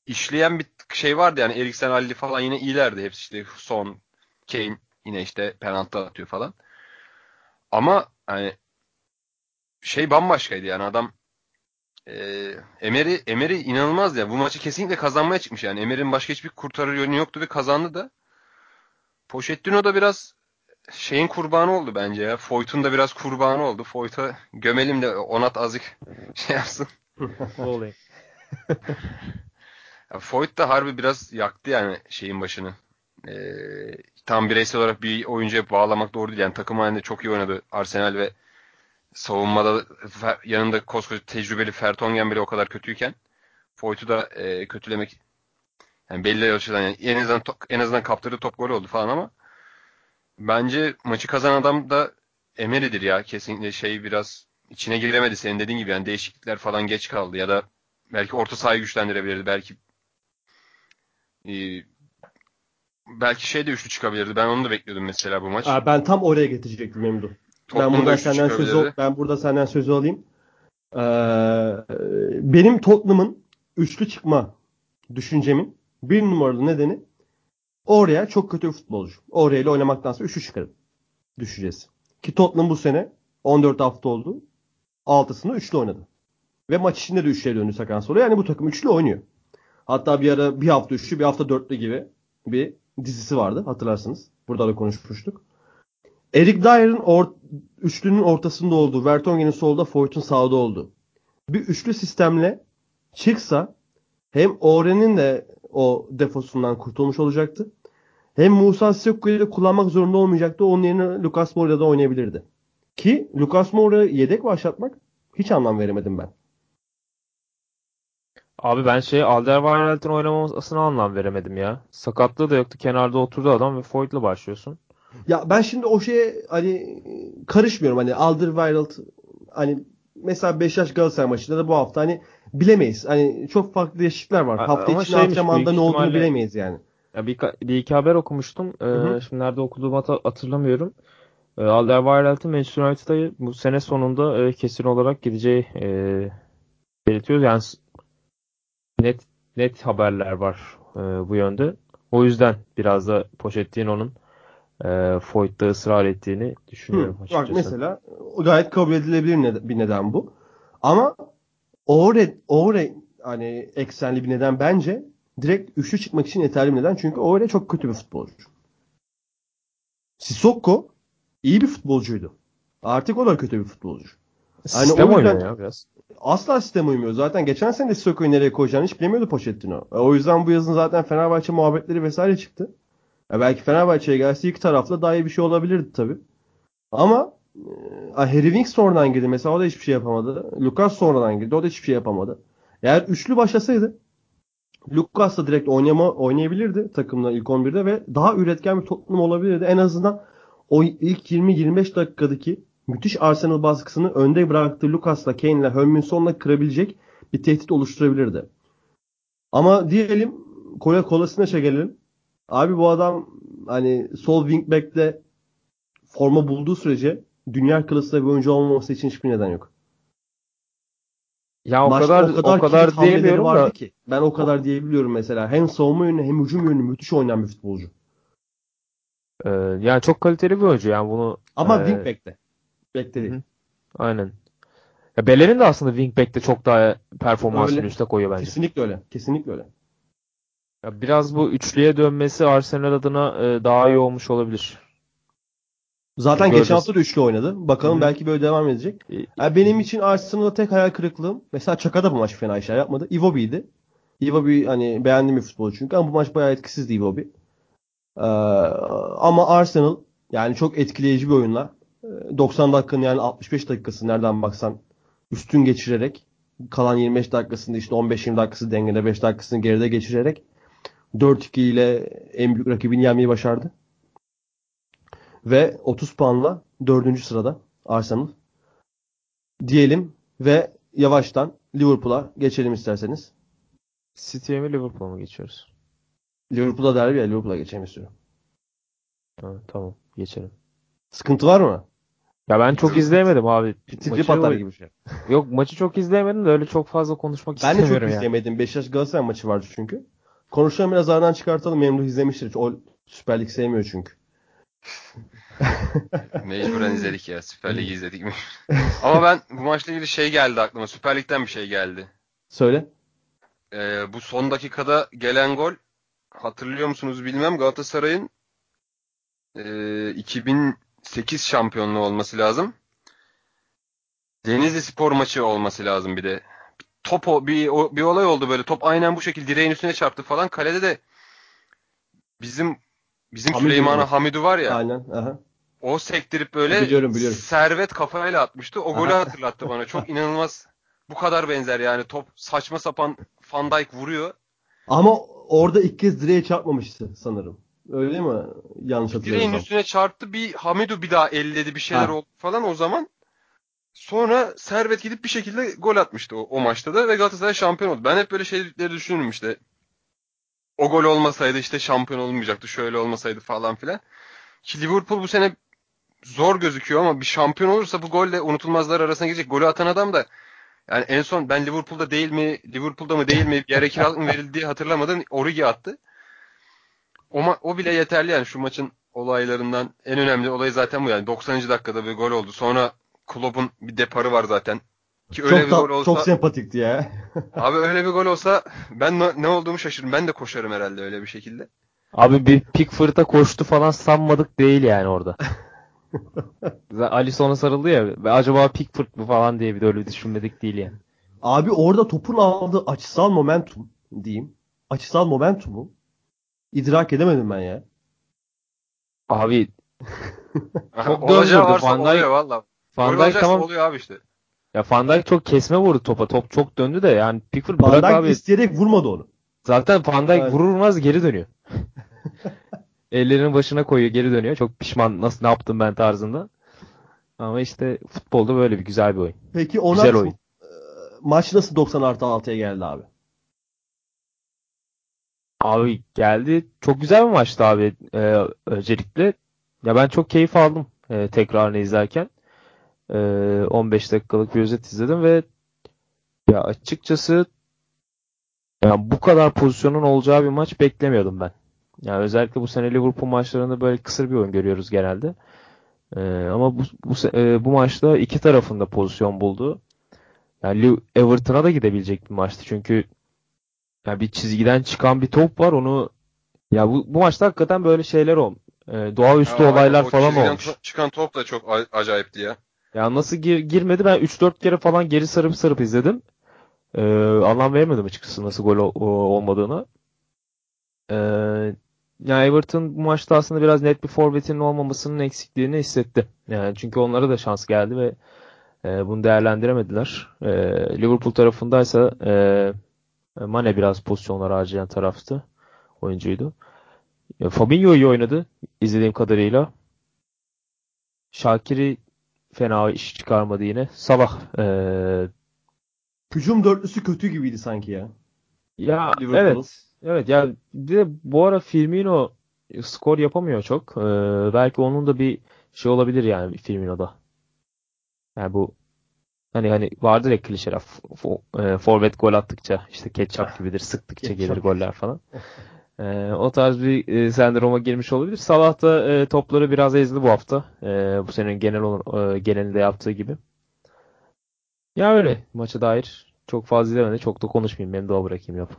Speaker 3: işleyen bir şey vardı yani Eriksen, Ali falan yine iyilerdi hepsi işte Son, Kane yine işte penaltı atıyor falan. Ama hani şey bambaşkaydı yani adam e, Emery, Emery inanılmaz ya. Bu maçı kesinlikle kazanmaya çıkmış yani. Emery'nin başka hiçbir kurtarır yönü yoktu ve kazandı da. Pochettino da biraz şeyin kurbanı oldu bence ya. Foyt'un da biraz kurbanı oldu. Foyt'a gömelim de Onat azıcık (laughs) şey yapsın.
Speaker 2: Olayım.
Speaker 3: Foyt da harbi biraz yaktı yani şeyin başını. Ee, tam bireysel olarak bir oyuncuya bağlamak doğru değil. Yani takım halinde çok iyi oynadı Arsenal ve savunmada yanında koskoca tecrübeli Fertongen bile o kadar kötüyken Foyt'u da e, kötülemek yani belli açıdan yani en azından en azından kaptırdığı top gol oldu falan ama bence maçı kazanan adam da Emery'dir ya. Kesinlikle şey biraz içine giremedi senin dediğin gibi yani değişiklikler falan geç kaldı ya da belki orta sahayı güçlendirebilirdi. Belki e, belki şey de üçlü çıkabilirdi. Ben onu da bekliyordum mesela bu maç.
Speaker 1: Aa, ben tam oraya getirecektim Memdu. Ben
Speaker 3: üçlü
Speaker 1: senden sözü ben burada senden sözü alayım. Ee, benim Tottenham'ın üçlü çıkma düşüncemin bir numaralı nedeni oraya çok kötü bir futbolcu. Oraya ile oynamaktansa üçlü çıkarım düşüncesi. Ki Tottenham bu sene 14 hafta oldu. 6'sında üçlü oynadı. Ve maç içinde de üçlüye döndü Sakan sonra. Yani bu takım üçlü oynuyor. Hatta bir ara bir hafta üçlü bir hafta dörtlü gibi bir dizisi vardı hatırlarsınız. Burada da konuşmuştuk. Eric Dyer'ın or- üçlünün ortasında olduğu, Vertonghen'in solda, Foyt'un sağda olduğu bir üçlü sistemle çıksa hem Oren'in de o defosundan kurtulmuş olacaktı. Hem Musa Sissoko'yu da kullanmak zorunda olmayacaktı. Onun yerine Lucas Moura da oynayabilirdi. Ki Lucas Moura'yı yedek başlatmak hiç anlam veremedim ben.
Speaker 2: Abi ben şey Alderweireld'in oynamasına anlam veremedim ya. Sakatlığı da yoktu. Kenarda oturdu adam ve Foyt'la başlıyorsun.
Speaker 1: Ya ben şimdi o şeye hani karışmıyorum. Hani Alderweireld hani mesela Beşiktaş Galatasaray maçında da bu hafta hani bilemeyiz. Hani çok farklı değişiklikler var. Hafta
Speaker 2: ama
Speaker 1: içinde
Speaker 2: şeymiş,
Speaker 1: antrenmanda ne olduğunu
Speaker 2: ihtimalle-
Speaker 1: bilemeyiz yani.
Speaker 2: Ya bir, bir iki haber okumuştum. Ee,
Speaker 1: hı.
Speaker 2: şimdi nerede okuduğumu hat- hatırlamıyorum. Ee, Alderweireld'in Manchester United'a bu sene sonunda e, kesin olarak gideceği e, belirtiyor. Yani net net haberler var e, bu yönde. O yüzden biraz da Pochettino'nun e, Foyt'ta ısrar ettiğini düşünüyorum
Speaker 1: Hı, Bak
Speaker 2: açıkçası.
Speaker 1: mesela gayet kabul edilebilir bir neden bu. Ama over, over hani eksenli bir neden bence direkt üçlü çıkmak için yeterli neden. Çünkü Over çok kötü bir futbolcu. Sissoko iyi bir futbolcuydu. Artık o da kötü bir futbolcu.
Speaker 2: Yani sistem oynuyor ya biraz.
Speaker 1: Asla sistem uymuyor. Zaten geçen sene de Sissoko'yu nereye koyacağını hiç bilemiyordu Pochettino. E, o yüzden bu yazın zaten Fenerbahçe muhabbetleri vesaire çıktı. E belki Fenerbahçe'ye gelse iki tarafla daha iyi bir şey olabilirdi tabii. Ama e, Harry Winks sonradan girdi. Mesela o da hiçbir şey yapamadı. Lucas sonradan girdi. O da hiçbir şey yapamadı. Eğer üçlü başlasaydı Lucas da direkt oynama, oynayabilirdi takımla ilk 11'de ve daha üretken bir toplum olabilirdi. En azından o ilk 20-25 dakikadaki müthiş Arsenal baskısını önde bıraktığı Lucas'la Kane'le Hönminson'la kırabilecek bir tehdit oluşturabilirdi. Ama diyelim Kola Kolasinaç'a şey gelelim. Abi bu adam hani sol wingback'te forma bulduğu sürece dünya klasında bir oyuncu olmaması için hiçbir neden yok.
Speaker 2: Ya o Maçta kadar o kadar, o kadar diyemiyorum da. Ki.
Speaker 1: Ben o kadar diyebiliyorum mesela. Hem savunma yönü hem hücum yönü müthiş oynayan bir futbolcu.
Speaker 2: Ee, yani çok kaliteli bir oyuncu yani bunu.
Speaker 1: Ama e... wingback'te. Back'te değil.
Speaker 2: Aynen. Ya Beler'in de aslında wingback'te çok daha performansını üste koyuyor bence.
Speaker 1: Kesinlikle öyle. Kesinlikle öyle.
Speaker 2: Ya biraz bu üçlüye dönmesi Arsenal adına e, daha iyi olmuş olabilir.
Speaker 1: Zaten Göreceğiz. geçen hafta da üçlü oynadı. Bakalım Hı-hı. belki böyle devam edecek. Yani benim için Arsenal'da tek hayal kırıklığım mesela Çaka da bu maç fena işler yapmadı. Iwobi'ydi. Iwobi hani beğendiğim bir futbolcu çünkü ama bu maç bayağı etkisizdi Iwobi. Ee, ama Arsenal yani çok etkileyici bir oyunla 90 dakikanın yani 65 dakikası nereden baksan üstün geçirerek kalan 25 dakikasında işte 15-20 dakikası dengede 5 dakikasını geride geçirerek 4-2 ile en büyük rakibini yenmeyi başardı. Ve 30 puanla 4. sırada Arsenal. Diyelim ve yavaştan Liverpool'a geçelim isterseniz.
Speaker 2: City'ye mi Liverpool'a mı geçiyoruz?
Speaker 1: Liverpool'a derbi ya Liverpool'a geçelim istiyorum.
Speaker 2: Ha, tamam geçelim.
Speaker 1: Sıkıntı var mı?
Speaker 2: Ya ben çok izleyemedim abi.
Speaker 1: Trip atar gibi şey.
Speaker 2: Yok maçı çok izleyemedim de öyle çok fazla konuşmak ben istemiyorum
Speaker 1: Ben de çok yani. izleyemedim. Beşiktaş Galatasaray maçı vardı çünkü. Konuşalım biraz aradan çıkartalım. Memduh izlemiştir. O Süper Lig sevmiyor çünkü. (laughs)
Speaker 3: Mecburen izledik ya. Süper Lig'i izledik mi? (laughs) Ama ben bu maçla ilgili şey geldi aklıma. Süper Lig'den bir şey geldi.
Speaker 1: Söyle.
Speaker 3: Ee, bu son dakikada gelen gol hatırlıyor musunuz bilmem Galatasaray'ın e, 2000 8 şampiyonluğu olması lazım. Denizli Spor maçı olması lazım bir de. Top o, bir, o, bir olay oldu böyle. Top aynen bu şekilde direğin üstüne çarptı falan. Kalede de bizim bizim Hamidu Süleyman'a Hamidu var ya.
Speaker 1: Aynen. Aha.
Speaker 3: O sektirip böyle biliyorum, biliyorum. servet kafayla atmıştı. O golü hatırlattı bana. Çok (laughs) inanılmaz. Bu kadar benzer yani. Top saçma sapan Van Dijk vuruyor.
Speaker 1: Ama orada ilk kez direğe çarpmamıştı sanırım. Öyle mi? Yanlış hatırlıyorum.
Speaker 3: Direğin üstüne çarptı. Bir Hamidu bir daha elledi bir şeyler ha. oldu falan o zaman. Sonra Servet gidip bir şekilde gol atmıştı o, o maçta da ve Galatasaray şampiyon oldu. Ben hep böyle şeyleri düşünürüm işte. O gol olmasaydı işte şampiyon olmayacaktı. Şöyle olmasaydı falan filan. Ki Liverpool bu sene zor gözüküyor ama bir şampiyon olursa bu golle unutulmazlar arasına girecek. Golü atan adam da yani en son ben Liverpool'da değil mi, Liverpool'da mı değil mi bir yere kiralık verildiği hatırlamadım. Origi attı. O, ma- o bile yeterli yani şu maçın olaylarından en önemli olayı zaten bu yani 90. dakikada bir gol oldu. Sonra Klopp'un bir deparı var zaten.
Speaker 1: Ki öyle çok bir gol olsa çok sempatikti ya. (laughs)
Speaker 3: abi öyle bir gol olsa ben ne, ne olduğumu şaşırırım. Ben de koşarım herhalde öyle bir şekilde.
Speaker 2: Abi bir Pickford'a koştu falan sanmadık değil yani orada. (laughs) Ali sonra sarıldı ya. Ve acaba Pickford mu falan diye bir de öyle düşünmedik değil yani.
Speaker 1: Abi orada topun aldığı açısal momentum diyeyim. Açısal momentumu idrak edemedim ben ya.
Speaker 2: Abi (laughs)
Speaker 3: çok döndürdü. Van Dijk, valla.
Speaker 2: Van Dijk tamam.
Speaker 3: oluyor abi işte.
Speaker 2: Ya Van Dijk çok kesme vurdu topa. Top çok döndü de yani Pickford
Speaker 1: Van bırak Dijk abi. isteyerek vurmadı onu.
Speaker 2: Zaten Van Dijk yani. vurur geri dönüyor. (laughs) Ellerinin başına koyuyor geri dönüyor. Çok pişman nasıl ne yaptım ben tarzında. Ama işte futbolda böyle bir güzel bir oyun.
Speaker 1: Peki ona güzel oyun. maç nasıl 90 artı 6'ya geldi abi?
Speaker 2: Abi geldi. Çok güzel bir maçtı abi e, öncelikle. Ya ben çok keyif aldım e, tekrarını izlerken. E, 15 dakikalık bir özet izledim ve ya açıkçası ya bu kadar pozisyonun olacağı bir maç beklemiyordum ben. Yani özellikle bu sene Liverpool maçlarında böyle kısır bir oyun görüyoruz genelde. E, ama bu bu, e, bu maçta iki tarafında pozisyon buldu. yani Everton'a da gidebilecek bir maçtı. Çünkü yani bir çizgiden çıkan bir top var onu ya bu, bu maçta hakikaten böyle şeyler oldu. Ee, doğaüstü
Speaker 3: Ya,
Speaker 2: olaylar
Speaker 3: o
Speaker 2: falan olmuş.
Speaker 3: çıkan top da çok acayipti ya.
Speaker 2: Ya nasıl gir- girmedi ben 3-4 kere falan geri sarıp sarıp izledim. Ee, anlam veremedim açıkçası nasıl gol ol- o- olmadığını. Ee, yani Everton bu maçta aslında biraz net bir forvetinin olmamasının eksikliğini hissetti. Yani çünkü onlara da şans geldi ve e, bunu değerlendiremediler. E, Liverpool tarafındaysa e, Mane biraz pozisyonlar harcayan taraftı. Oyuncuydu. E, Fabinho iyi oynadı izlediğim kadarıyla. Şakir'i fena iş çıkarmadı yine. Salah e,
Speaker 1: Hücum dörtlüsü kötü gibiydi sanki ya.
Speaker 2: ya
Speaker 1: Liverpool'un.
Speaker 2: evet evet ya bir de bu ara Firmino skor yapamıyor çok. E, belki onun da bir şey olabilir yani Firmino'da. Yani bu hani hani vardır ya klişeler f- f- e, forvet gol attıkça işte ketçap gibidir sıktıkça gelir goller falan. (laughs) E, o tarz bir e, sendroma girmiş olabilir. Salah da e, topları biraz ezdi bu hafta. E, bu senin genel olur, e, genelinde yaptığı gibi. Ya öyle maça dair çok fazla izlemedi. Çok da konuşmayayım. Benim de bırakayım yap.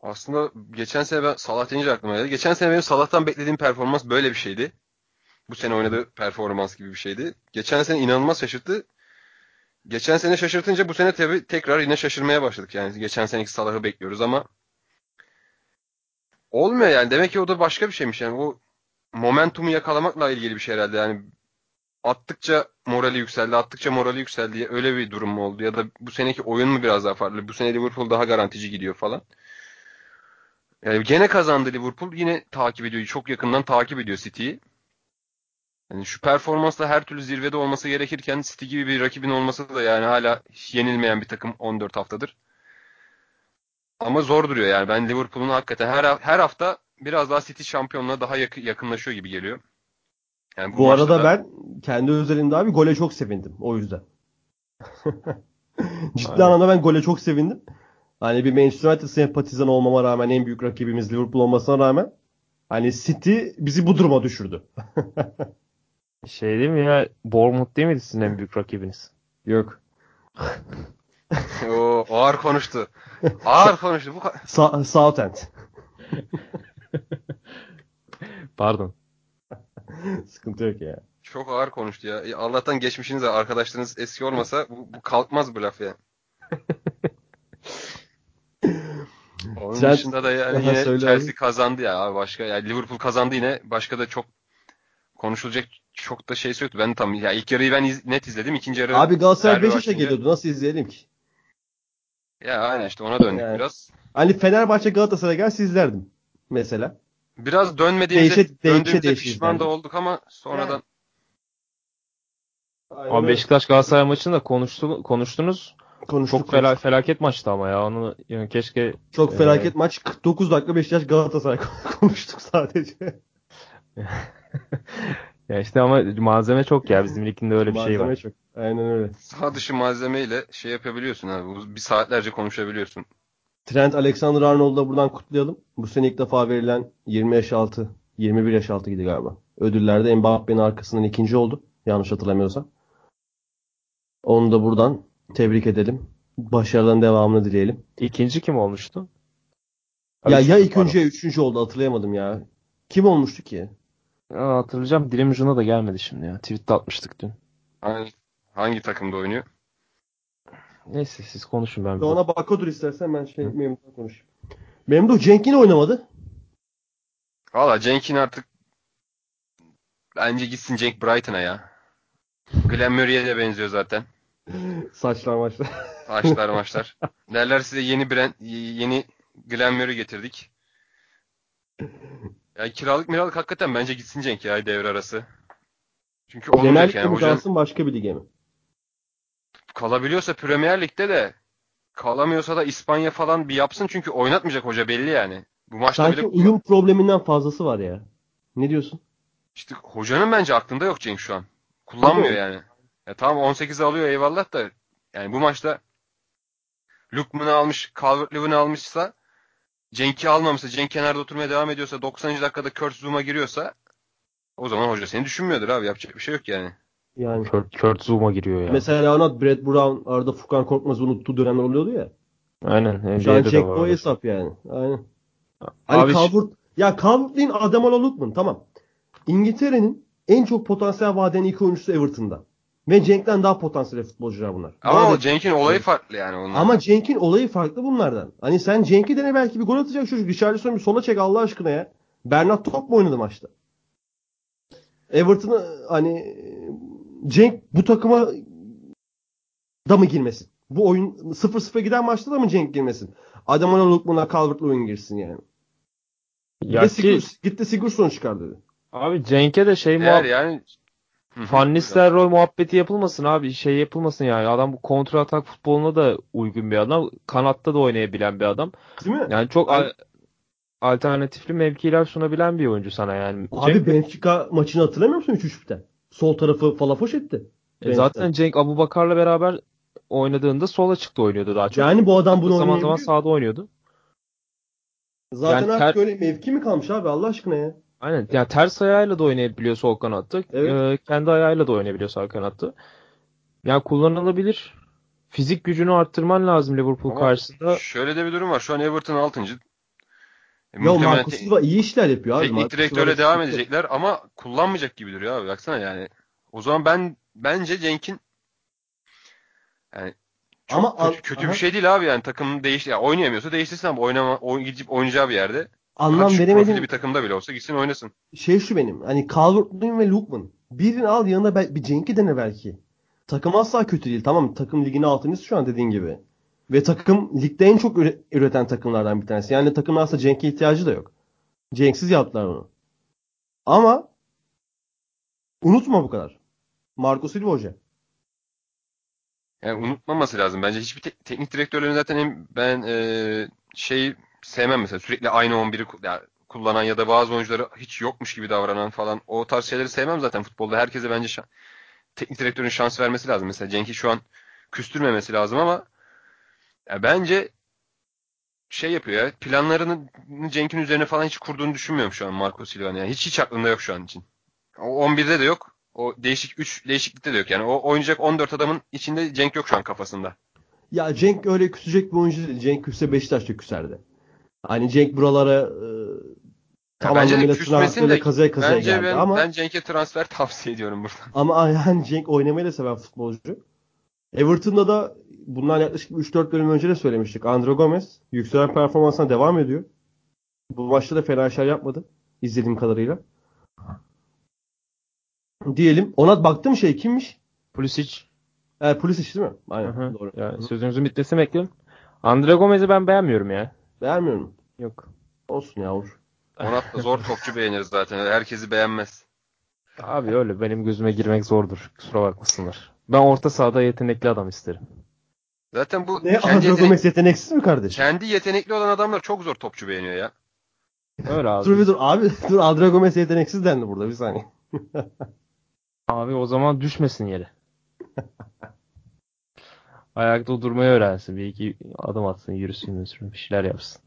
Speaker 3: Aslında geçen sene ben Salah deyince aklıma geldi. Geçen sene benim Salah'tan beklediğim performans böyle bir şeydi. Bu sene oynadığı performans gibi bir şeydi. Geçen sene inanılmaz şaşırttı. Geçen sene şaşırtınca bu sene tabii tekrar yine şaşırmaya başladık. Yani geçen seneki Salah'ı bekliyoruz ama olmuyor yani. Demek ki o da başka bir şeymiş yani. O momentumu yakalamakla ilgili bir şey herhalde. Yani attıkça morali yükseldi, attıkça morali yükseldi öyle bir durum mu oldu? Ya da bu seneki oyun mu biraz daha farklı? Bu sene Liverpool daha garantici gidiyor falan. Yani gene kazandı Liverpool. Yine takip ediyor. Çok yakından takip ediyor City'yi. Yani şu performansla her türlü zirvede olması gerekirken City gibi bir rakibin olması da yani hala yenilmeyen bir takım 14 haftadır. Ama zor duruyor yani. Ben Liverpool'un hakikaten her her hafta biraz daha City şampiyonluğa daha yakı- yakınlaşıyor gibi geliyor. Yani
Speaker 1: Bu
Speaker 3: maçta
Speaker 1: arada
Speaker 3: da-
Speaker 1: ben kendi özelimde abi gole çok sevindim. O yüzden. (laughs) Ciddi
Speaker 2: Aynen.
Speaker 1: anlamda ben gole çok sevindim. Hani bir Manchester United sempatizanı olmama rağmen en büyük rakibimiz Liverpool olmasına rağmen hani City bizi bu duruma düşürdü. (laughs)
Speaker 2: Şey değil mi ya? Bournemouth değil miydi sizin en büyük rakibiniz?
Speaker 1: Yok. (laughs) (laughs)
Speaker 3: Oo, ağır konuştu. Ağır konuştu. Bu ka-
Speaker 1: Sa- Southend. (laughs)
Speaker 2: Pardon.
Speaker 1: Sıkıntı yok ya.
Speaker 3: çok ağır konuştu ya. E, Allah'tan geçmişiniz var. Arkadaşlarınız eski olmasa bu, bu kalkmaz bu laf ya. (laughs) Onun
Speaker 1: Trent-
Speaker 3: dışında da yani
Speaker 1: Aha,
Speaker 3: yine
Speaker 1: söyle
Speaker 3: Chelsea
Speaker 1: abi.
Speaker 3: kazandı ya abi başka. Yani Liverpool kazandı yine. Başka da çok konuşulacak çok da şey yoktu. Ben tam ya ilk yarıyı ben iz- net izledim. İkinci yarı
Speaker 1: Abi Galatasaray
Speaker 3: derbi
Speaker 1: Beşiktaş'a
Speaker 3: başlayınca-
Speaker 1: geliyordu. Nasıl izleyelim ki?
Speaker 3: Ya aynen işte ona döndük
Speaker 1: Yani.
Speaker 3: biraz.
Speaker 1: Hani Fenerbahçe Galatasaray gelse izlerdim. Mesela.
Speaker 3: Biraz dönmediğimize,
Speaker 1: Değişe- değişe
Speaker 3: döndüğümüze
Speaker 1: değişe
Speaker 3: pişman da
Speaker 1: izlerdim.
Speaker 3: olduk ama sonradan
Speaker 2: Ama Beşiktaş Galatasaray maçını da konuştu, konuştunuz.
Speaker 1: konuştuk.
Speaker 2: Çok fela, felaket maçtı ama ya. Onu yani keşke
Speaker 1: Çok
Speaker 2: Ee,
Speaker 1: felaket maç. 49 dakika Beşiktaş Galatasaray (laughs) konuştuk sadece. (laughs)
Speaker 2: ya işte ama malzeme çok ya. Bizim liginde öyle bir şey
Speaker 1: Malzeme
Speaker 2: var.
Speaker 1: çok. Aynen öyle.
Speaker 3: sağ dışı malzemeyle şey yapabiliyorsun abi. Bir saatlerce konuşabiliyorsun.
Speaker 1: Trent Alexander-Arnold'u da buradan kutlayalım. Bu sene ilk defa verilen 20 yaş altı, 21 yaş altı gidi galiba. Ödüllerde Mbappe'nin arkasından ikinci oldu. Yanlış hatırlamıyorsam. Onu da buradan tebrik edelim. Başarıların devamını dileyelim.
Speaker 2: İkinci kim olmuştu?
Speaker 1: Ya
Speaker 2: Abi,
Speaker 1: ya ikinci ya üçüncü oldu hatırlayamadım ya. Kim olmuştu ki?
Speaker 2: Aa, hatırlayacağım. Dilim ucuna da gelmedi şimdi ya. Tweet'te atmıştık dün.
Speaker 3: Hangi, hangi takımda oynuyor?
Speaker 2: Neyse siz konuşun ben. bir
Speaker 1: Ona bakadır istersen ben şey Memduh'la konuşayım. Memduh Cenk yine oynamadı.
Speaker 3: Valla Cenk'in artık bence gitsin Cenk Brighton'a ya. Glenn Murray'e de benziyor zaten.
Speaker 1: Saçlar maçlar.
Speaker 3: Maçlar (laughs) maçlar. Derler size yeni Brent, yeni Glenn Murray getirdik. Ya kiralık miralık hakikaten bence gitsin Cenk ya devre arası. Çünkü
Speaker 1: Genel
Speaker 3: olmayacak yani.
Speaker 1: mi
Speaker 3: Hocanın
Speaker 1: kalsın başka bir lige mi?
Speaker 3: kalabiliyorsa Premier Lig'de de kalamıyorsa da İspanya falan bir yapsın çünkü oynatmayacak hoca belli yani. Bu maçta
Speaker 1: Sanki
Speaker 3: bile
Speaker 1: uyum probleminden fazlası var ya. Ne diyorsun?
Speaker 3: işte hocanın bence aklında yok Cenk şu an. Kullanmıyor yani. Ya tamam 18'e alıyor eyvallah da yani bu maçta Lukman'ı almış, Calvert-Lewin'i almışsa Cenk'i almamışsa, Cenk kenarda oturmaya devam ediyorsa 90. dakikada Kurt Zoom'a giriyorsa o zaman hoca seni düşünmüyordur abi. Yapacak bir şey yok yani.
Speaker 1: Yani
Speaker 2: Kurt, Kurt Zoom'a giriyor ya.
Speaker 1: mesela Onat, Brad Brown, arada Furkan Korkmaz'ı unuttuğu dönemler oluyordu ya.
Speaker 2: Aynen.
Speaker 1: Şu an o hesap yani. Aynen. Hani
Speaker 2: Abi
Speaker 1: Calvert, ya Calvert Lewin, Ademola Lookman tamam. İngiltere'nin en çok potansiyel vaden iki oyuncusu Everton'da. Ve Cenk'ten daha potansiyel futbolcular bunlar. Bu
Speaker 3: Ama o Cenk'in olayı farklı yani ondan.
Speaker 1: Ama Cenk'in olayı farklı bunlardan. Hani sen Cenk'i dene belki bir gol atacak çocuk. Richarlison'u bir sola çek Allah aşkına ya. Bernat top mu oynadı maçta? Everton'a hani Cenk bu takıma da mı girmesin? Bu oyun 0-0 giden maçta da mı Cenk girmesin? Ademola Lookman'a Calvert-Lewin girsin yani.
Speaker 2: Ya
Speaker 1: Ve
Speaker 2: ki,
Speaker 1: Sigur- gitti Sigurdsson çıkardı. dedi.
Speaker 2: abi Cenk'e de şey muhabbet
Speaker 3: yani.
Speaker 2: Van Nistelrooy muhabbeti yapılmasın abi. Şey yapılmasın yani. Adam bu kontra atak futboluna da uygun bir adam. Kanatta da oynayabilen bir adam.
Speaker 1: Değil mi?
Speaker 2: Yani çok al- alternatifli mevkiler sunabilen bir oyuncu sana yani.
Speaker 1: Abi
Speaker 2: Cenk,
Speaker 1: Benfica maçını hatırlamıyor musun 3-3'ten? Sol tarafı falafoş etti.
Speaker 2: e, zaten Cenk Abubakar'la beraber oynadığında sola çıktı oynuyordu daha çok.
Speaker 1: Yani bu adam bunu
Speaker 2: zaman zaman sağda oynuyordu.
Speaker 1: Zaten
Speaker 2: Yani
Speaker 1: artık
Speaker 2: ter-
Speaker 1: öyle mevki mi kalmış abi Allah aşkına ya?
Speaker 2: Aynen. Yani ters ayağıyla da oynayabiliyor sol kanatta.
Speaker 1: Evet.
Speaker 2: Ee, kendi ayağıyla da oynayabiliyor sağ kanatta. Yani kullanılabilir. Fizik gücünü arttırman lazım Liverpool
Speaker 3: Ama
Speaker 2: karşısında.
Speaker 3: Şöyle de bir durum var. Şu an Everton 6. E,
Speaker 1: Ya
Speaker 3: te-
Speaker 1: Silva iyi işler yapıyor abi.
Speaker 3: teknik direktörle devam
Speaker 1: çok-
Speaker 3: edecekler ama kullanmayacak gibi duruyor abi. Baksana yani. O zaman ben bence Cenk'in yani çok
Speaker 1: Ama
Speaker 3: kötü,
Speaker 1: an-
Speaker 3: kötü
Speaker 1: aha.
Speaker 3: bir şey değil abi yani takım değiş ya oynayamıyorsa değiştirsin ama oynama oyn, gidip oynayacağı bir yerde.
Speaker 1: Anlam veremedim.
Speaker 3: bir takımda bile olsa gitsin oynasın.
Speaker 1: Şey şu benim. Hani Calvert-Lewin ve Lookman. Birini al yanına bir Cenk'i dene belki. Takım asla kötü değil. Tamam takım ligin altıncısı şu an dediğin gibi. Ve takım ligde en çok üre- üreten takımlardan bir tanesi. Yani takımın aslında Cenk'e ihtiyacı da yok. Cenk'siz yaptılar bunu. Ama unutma bu kadar. Marco Silva hoca.
Speaker 3: Yani unutmaması lazım. Bence hiçbir te- teknik direktörlerin zaten en, ben e, şey sevmem mesela sürekli aynı 11'i ku- ya, kullanan ya da bazı oyuncuları hiç yokmuş gibi davranan falan o tarz şeyleri sevmem zaten futbolda. Herkese bence şan- teknik direktörün şans vermesi lazım. Mesela Cenk'i şu an küstürmemesi lazım ama ya bence şey yapıyor ya planlarını Cenk'in üzerine falan hiç kurduğunu düşünmüyorum şu an Marco Silva'nın. Yani hiç hiç aklında yok şu an için. O 11'de de yok. O değişik 3 değişiklikte de yok. Yani o oynayacak 14 adamın içinde Cenk yok şu an kafasında.
Speaker 1: Ya Cenk öyle küsecek bir oyuncu değil. Cenk küsse Beşiktaş'ta küserdi. Hani Cenk buralara e, tam
Speaker 3: bence de
Speaker 1: anlamıyla transferle kazaya kazaya
Speaker 3: bence
Speaker 1: geldi
Speaker 3: ben,
Speaker 1: ama
Speaker 3: ben Cenk'e transfer tavsiye ediyorum buradan. (laughs)
Speaker 1: ama yani Cenk oynamayı da seven futbolcu. Everton'da da bundan yaklaşık 3-4 bölüm önce de söylemiştik. Andro Gomez yükselen performansına devam ediyor. Bu maçta da fena işler yapmadı. izlediğim kadarıyla. Diyelim. Ona baktım şey kimmiş?
Speaker 2: Pulisic.
Speaker 1: E, Pulisic değil mi? Aynen.
Speaker 2: Hı hı.
Speaker 1: Doğru.
Speaker 2: Ya, sözünüzün bitmesini bekliyorum. Andre Gomez'i ben beğenmiyorum ya.
Speaker 1: Beğenmiyorum.
Speaker 2: Yok.
Speaker 1: Olsun yavur.
Speaker 3: Onat da zor topçu beğenir zaten. Herkesi beğenmez.
Speaker 2: Abi öyle benim gözüme girmek zordur. Kusura bakmasınlar. Ben orta sahada yetenekli adam isterim.
Speaker 3: Zaten bu
Speaker 1: Ne
Speaker 3: kendi, yetenek-
Speaker 1: yeteneksiz mi kardeşim?
Speaker 3: kendi yetenekli olan adamlar çok zor topçu beğeniyor ya.
Speaker 2: Öyle abi.
Speaker 1: Dur bir dur abi. (laughs) Dur Andro Gomez yeteneksiz dendi burada bir saniye.
Speaker 2: Abi o zaman düşmesin yere. (laughs) Ayakta durmayı öğrensin. Bir iki adım atsın, yürüsün, yürüsün, bir şeyler yapsın.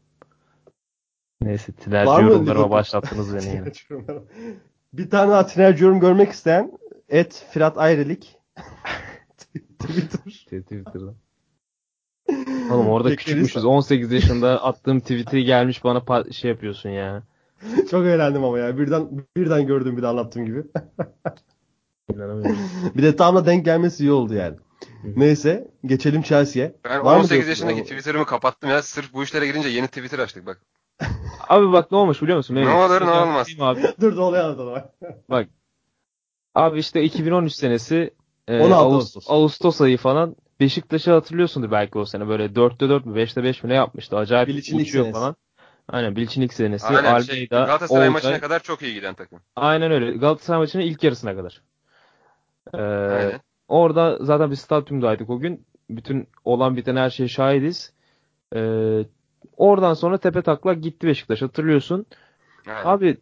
Speaker 2: Neyse, tinerci yorumlarıma başlattınız (laughs) beni yine.
Speaker 1: bir tane daha tinerci yorum görmek isteyen et Firat Ayrılık (laughs) Twitter. (laughs)
Speaker 2: Twitter'da. Oğlum orada
Speaker 1: Bekleriz.
Speaker 2: küçükmüşüz. 18 yaşında attığım tweet'i gelmiş bana şey yapıyorsun ya.
Speaker 1: Çok eğlendim ama ya. Birden birden gördüm bir de anlattığım gibi.
Speaker 2: İnanamıyorum.
Speaker 1: bir de tam da denk gelmesi iyi oldu yani. Neyse geçelim Chelsea'ye.
Speaker 3: Ben
Speaker 1: Var mı
Speaker 3: 18
Speaker 1: diyorsun?
Speaker 3: yaşındaki Twitter'ımı kapattım ya. Sırf bu işlere girince yeni Twitter açtık bak. (laughs)
Speaker 2: Abi bak ne olmuş biliyor musun?
Speaker 3: Ne
Speaker 2: Mehmet?
Speaker 3: olur, ne olmaz.
Speaker 2: Abi. (laughs)
Speaker 1: Dur da olaya anlatalım.
Speaker 2: Bak. Abi işte 2013 senesi e,
Speaker 1: 16
Speaker 2: Ağustos,
Speaker 1: Ağustos.
Speaker 2: Ayı falan Beşiktaş'ı hatırlıyorsundur belki o sene. Böyle 4'te 4 mü 5'te 5 mi ne yapmıştı. Acayip
Speaker 1: Bilic'in
Speaker 2: uçuyor
Speaker 1: senesi.
Speaker 2: falan. Aynen Bilic'in ilk senesi.
Speaker 3: Aynen şey,
Speaker 2: Almeida,
Speaker 3: Galatasaray
Speaker 2: Olcay.
Speaker 3: maçına kadar çok iyi giden takım.
Speaker 2: Aynen öyle. Galatasaray maçının ilk yarısına kadar. Ee,
Speaker 3: Aynen.
Speaker 2: Orada zaten bir stadyumdaydık o gün. Bütün olan biten her şeye şahidiz. Ee, oradan sonra tepe taklak gitti Beşiktaş hatırlıyorsun.
Speaker 3: Aynen.
Speaker 2: Abi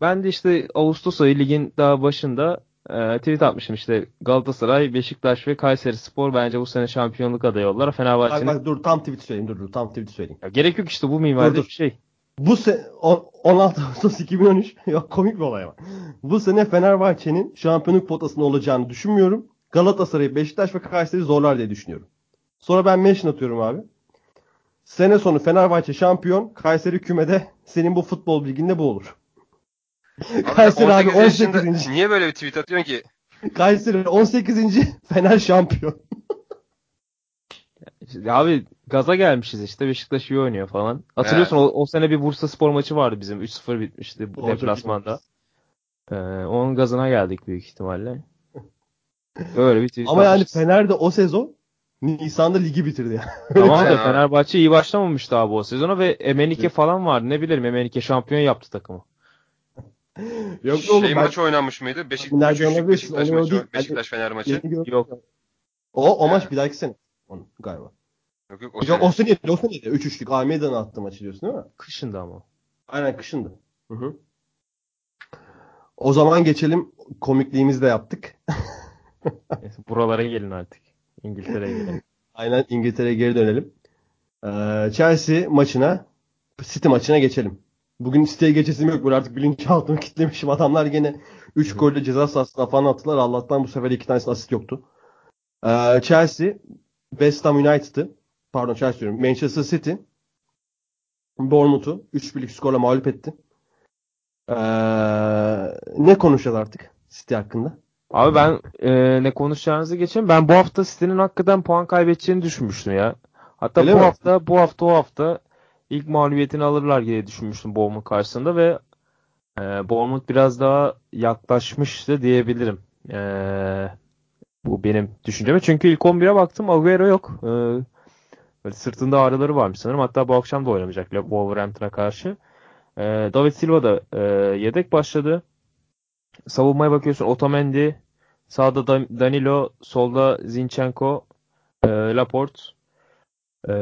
Speaker 2: ben de işte Ağustos ayı ligin daha başında e, tweet atmışım işte Galatasaray, Beşiktaş ve Kayseri Spor bence bu sene şampiyonluk adayı oldular.
Speaker 1: Bak
Speaker 2: Fenerbahçe'nin
Speaker 1: bak dur tam tweet söyleyeyim dur dur tam tweet söyleyeyim.
Speaker 2: Ya gerek yok işte bu minvalde
Speaker 1: Dur, dur.
Speaker 2: bir şey.
Speaker 1: Bu sene 16 Ağustos 2013 (laughs) yok komik bir olay ama. Bu sene Fenerbahçe'nin şampiyonluk potasında olacağını düşünmüyorum. Galatasaray, Beşiktaş ve Kayseri zorlar diye düşünüyorum. Sonra ben mention atıyorum abi. Sene sonu Fenerbahçe şampiyon, Kayseri kümede senin bu futbol bilginde bu olur.
Speaker 3: Abi
Speaker 1: Kayseri abi
Speaker 3: 18 yaşında
Speaker 1: 18.
Speaker 3: Niye böyle bir tweet atıyorsun ki?
Speaker 1: Kayseri 18. Fener şampiyon.
Speaker 2: Ya abi gaza gelmişiz işte Beşiktaş iyi oynuyor falan. Hatırlıyorsun o, o sene bir Bursa Spor maçı vardı bizim 3-0 bitmişti bu deplasmanda. Ee, onun gazına geldik büyük ihtimalle. Öyle bir tweet
Speaker 1: Ama yani. Fener de o sezon Nisan'da ligi bitirdi ya. (laughs)
Speaker 2: Tamam da
Speaker 3: Ya.
Speaker 2: Fenerbahçe iyi başlamamıştı abi o sezona ve Emenike falan vardı. Ne bileyim Emenike şampiyon yaptı takımı.
Speaker 1: Yok
Speaker 3: şey
Speaker 1: oğlum ben
Speaker 3: maç oynanmış mıydı? Beşik,
Speaker 1: Nereden
Speaker 3: 3-3'lük
Speaker 1: olabilirsin?
Speaker 3: Beşiktaş
Speaker 1: o
Speaker 3: maçı. Beşiktaş Fener maçı.
Speaker 2: Yok.
Speaker 1: O, o maç bir dahaki sene. Onun galiba.
Speaker 3: Yok yok o
Speaker 1: Yok
Speaker 3: sene.
Speaker 1: o sene o sene 3-3'lük. Almeida'nın attığı maçı diyorsun değil mi?
Speaker 2: Kışında ama.
Speaker 1: Aynen kışındı. Hı hı. O zaman geçelim. Komikliğimizi de yaptık. (laughs)
Speaker 2: Neyse, buralara gelin artık. İngiltere'ye gelin.
Speaker 1: Aynen İngiltere'ye geri dönelim. Ee, Chelsea maçına City maçına geçelim. Bugün City'ye geçesim yok. Böyle artık bilinçaltımı kitlemişim. Adamlar gene 3 golle ceza sahasına falan attılar. Allah'tan bu sefer 2 tanesi asist yoktu. Ee, Chelsea West Ham United'ı pardon Chelsea diyorum. Manchester City Bournemouth'u 3-1'lik skorla mağlup etti. Ee, ne konuşacağız artık City hakkında?
Speaker 2: Abi ben e, ne konuşacağınızı geçeyim. Ben bu hafta City'nin hakikaten puan kaybedeceğini düşünmüştüm ya. Hatta
Speaker 1: Öyle
Speaker 2: bu
Speaker 1: mi?
Speaker 2: hafta bu hafta o hafta ilk mağlubiyetini alırlar diye düşünmüştüm Bournemouth karşısında ve e, Bournemouth biraz daha yaklaşmıştı diyebilirim. E, bu benim düşünceme. Çünkü ilk 11'e baktım Agüero yok. E, böyle sırtında ağrıları varmış sanırım. Hatta bu akşam da oynamayacak Wolverhampton'a karşı. E, David Silva da e, yedek başladı. Savunmaya bakıyorsun Otamendi, sağda Dan- Danilo, solda Zinchenko, e, Laporte. E,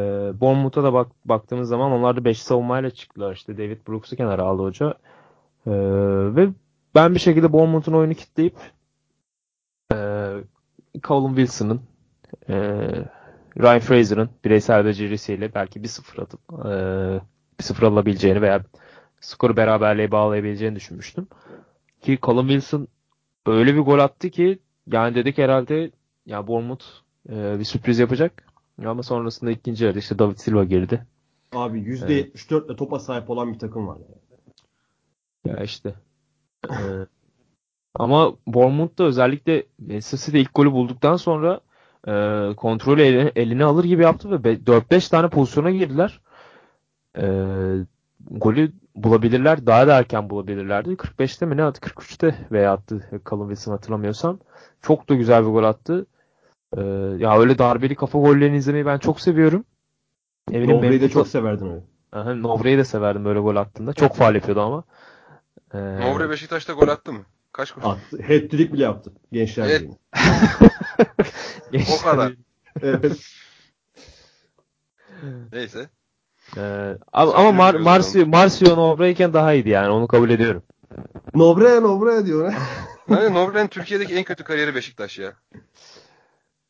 Speaker 2: Bournemouth'a da bak, baktığımız zaman onlar da 5 savunmayla çıktılar. İşte David Brooks'u kenara aldı hoca. E, ve ben bir şekilde Bournemouth'un oyunu kitleyip e, Callum Wilson'ın e, Ryan Fraser'ın bireysel becerisiyle belki 1-0 atıp e, 1-0 alabileceğini veya skoru beraberliğe bağlayabileceğini düşünmüştüm. Ki Callum Wilson öyle bir gol attı ki yani dedik herhalde ya Bournemouth e, bir sürpriz yapacak. Ama sonrasında ikinci yarı işte David Silva girdi.
Speaker 1: Abi %74 ile topa sahip olan bir takım var. Yani.
Speaker 2: Ya işte. E, ama Bournemouth'da özellikle Manchester City ilk golü bulduktan sonra e, kontrolü eline, eline alır gibi yaptı ve be- 4-5 tane pozisyona girdiler. E, golü bulabilirler. Daha da erken bulabilirlerdi. 45'te mi ne attı? 43'te veya attı Callum Wilson hatırlamıyorsam. Çok da güzel bir gol attı. Ee, ya öyle darbeli kafa gollerini izlemeyi ben çok seviyorum. Eminim
Speaker 1: Nobre'yi de çok severdim öyle.
Speaker 2: Aha, Nobre'yi de severdim böyle gol attığında. Çok faal yapıyordu ama. Ee,
Speaker 3: Novre Beşiktaş'ta gol attı mı? Kaç gol?
Speaker 1: Attı. Hat-trick bile yaptı. Gençler
Speaker 3: Evet.
Speaker 1: Birliği'ne. (laughs)
Speaker 3: O kadar.
Speaker 1: Evet.
Speaker 3: Neyse.
Speaker 2: Ee, ama ama Mar Marcio, Marcio Nobre'yken daha iyiydi yani onu kabul ediyorum.
Speaker 1: Nobre Nobre diyor. (laughs)
Speaker 3: Yani Novre'nin Türkiye'deki en kötü kariyeri Beşiktaş ya.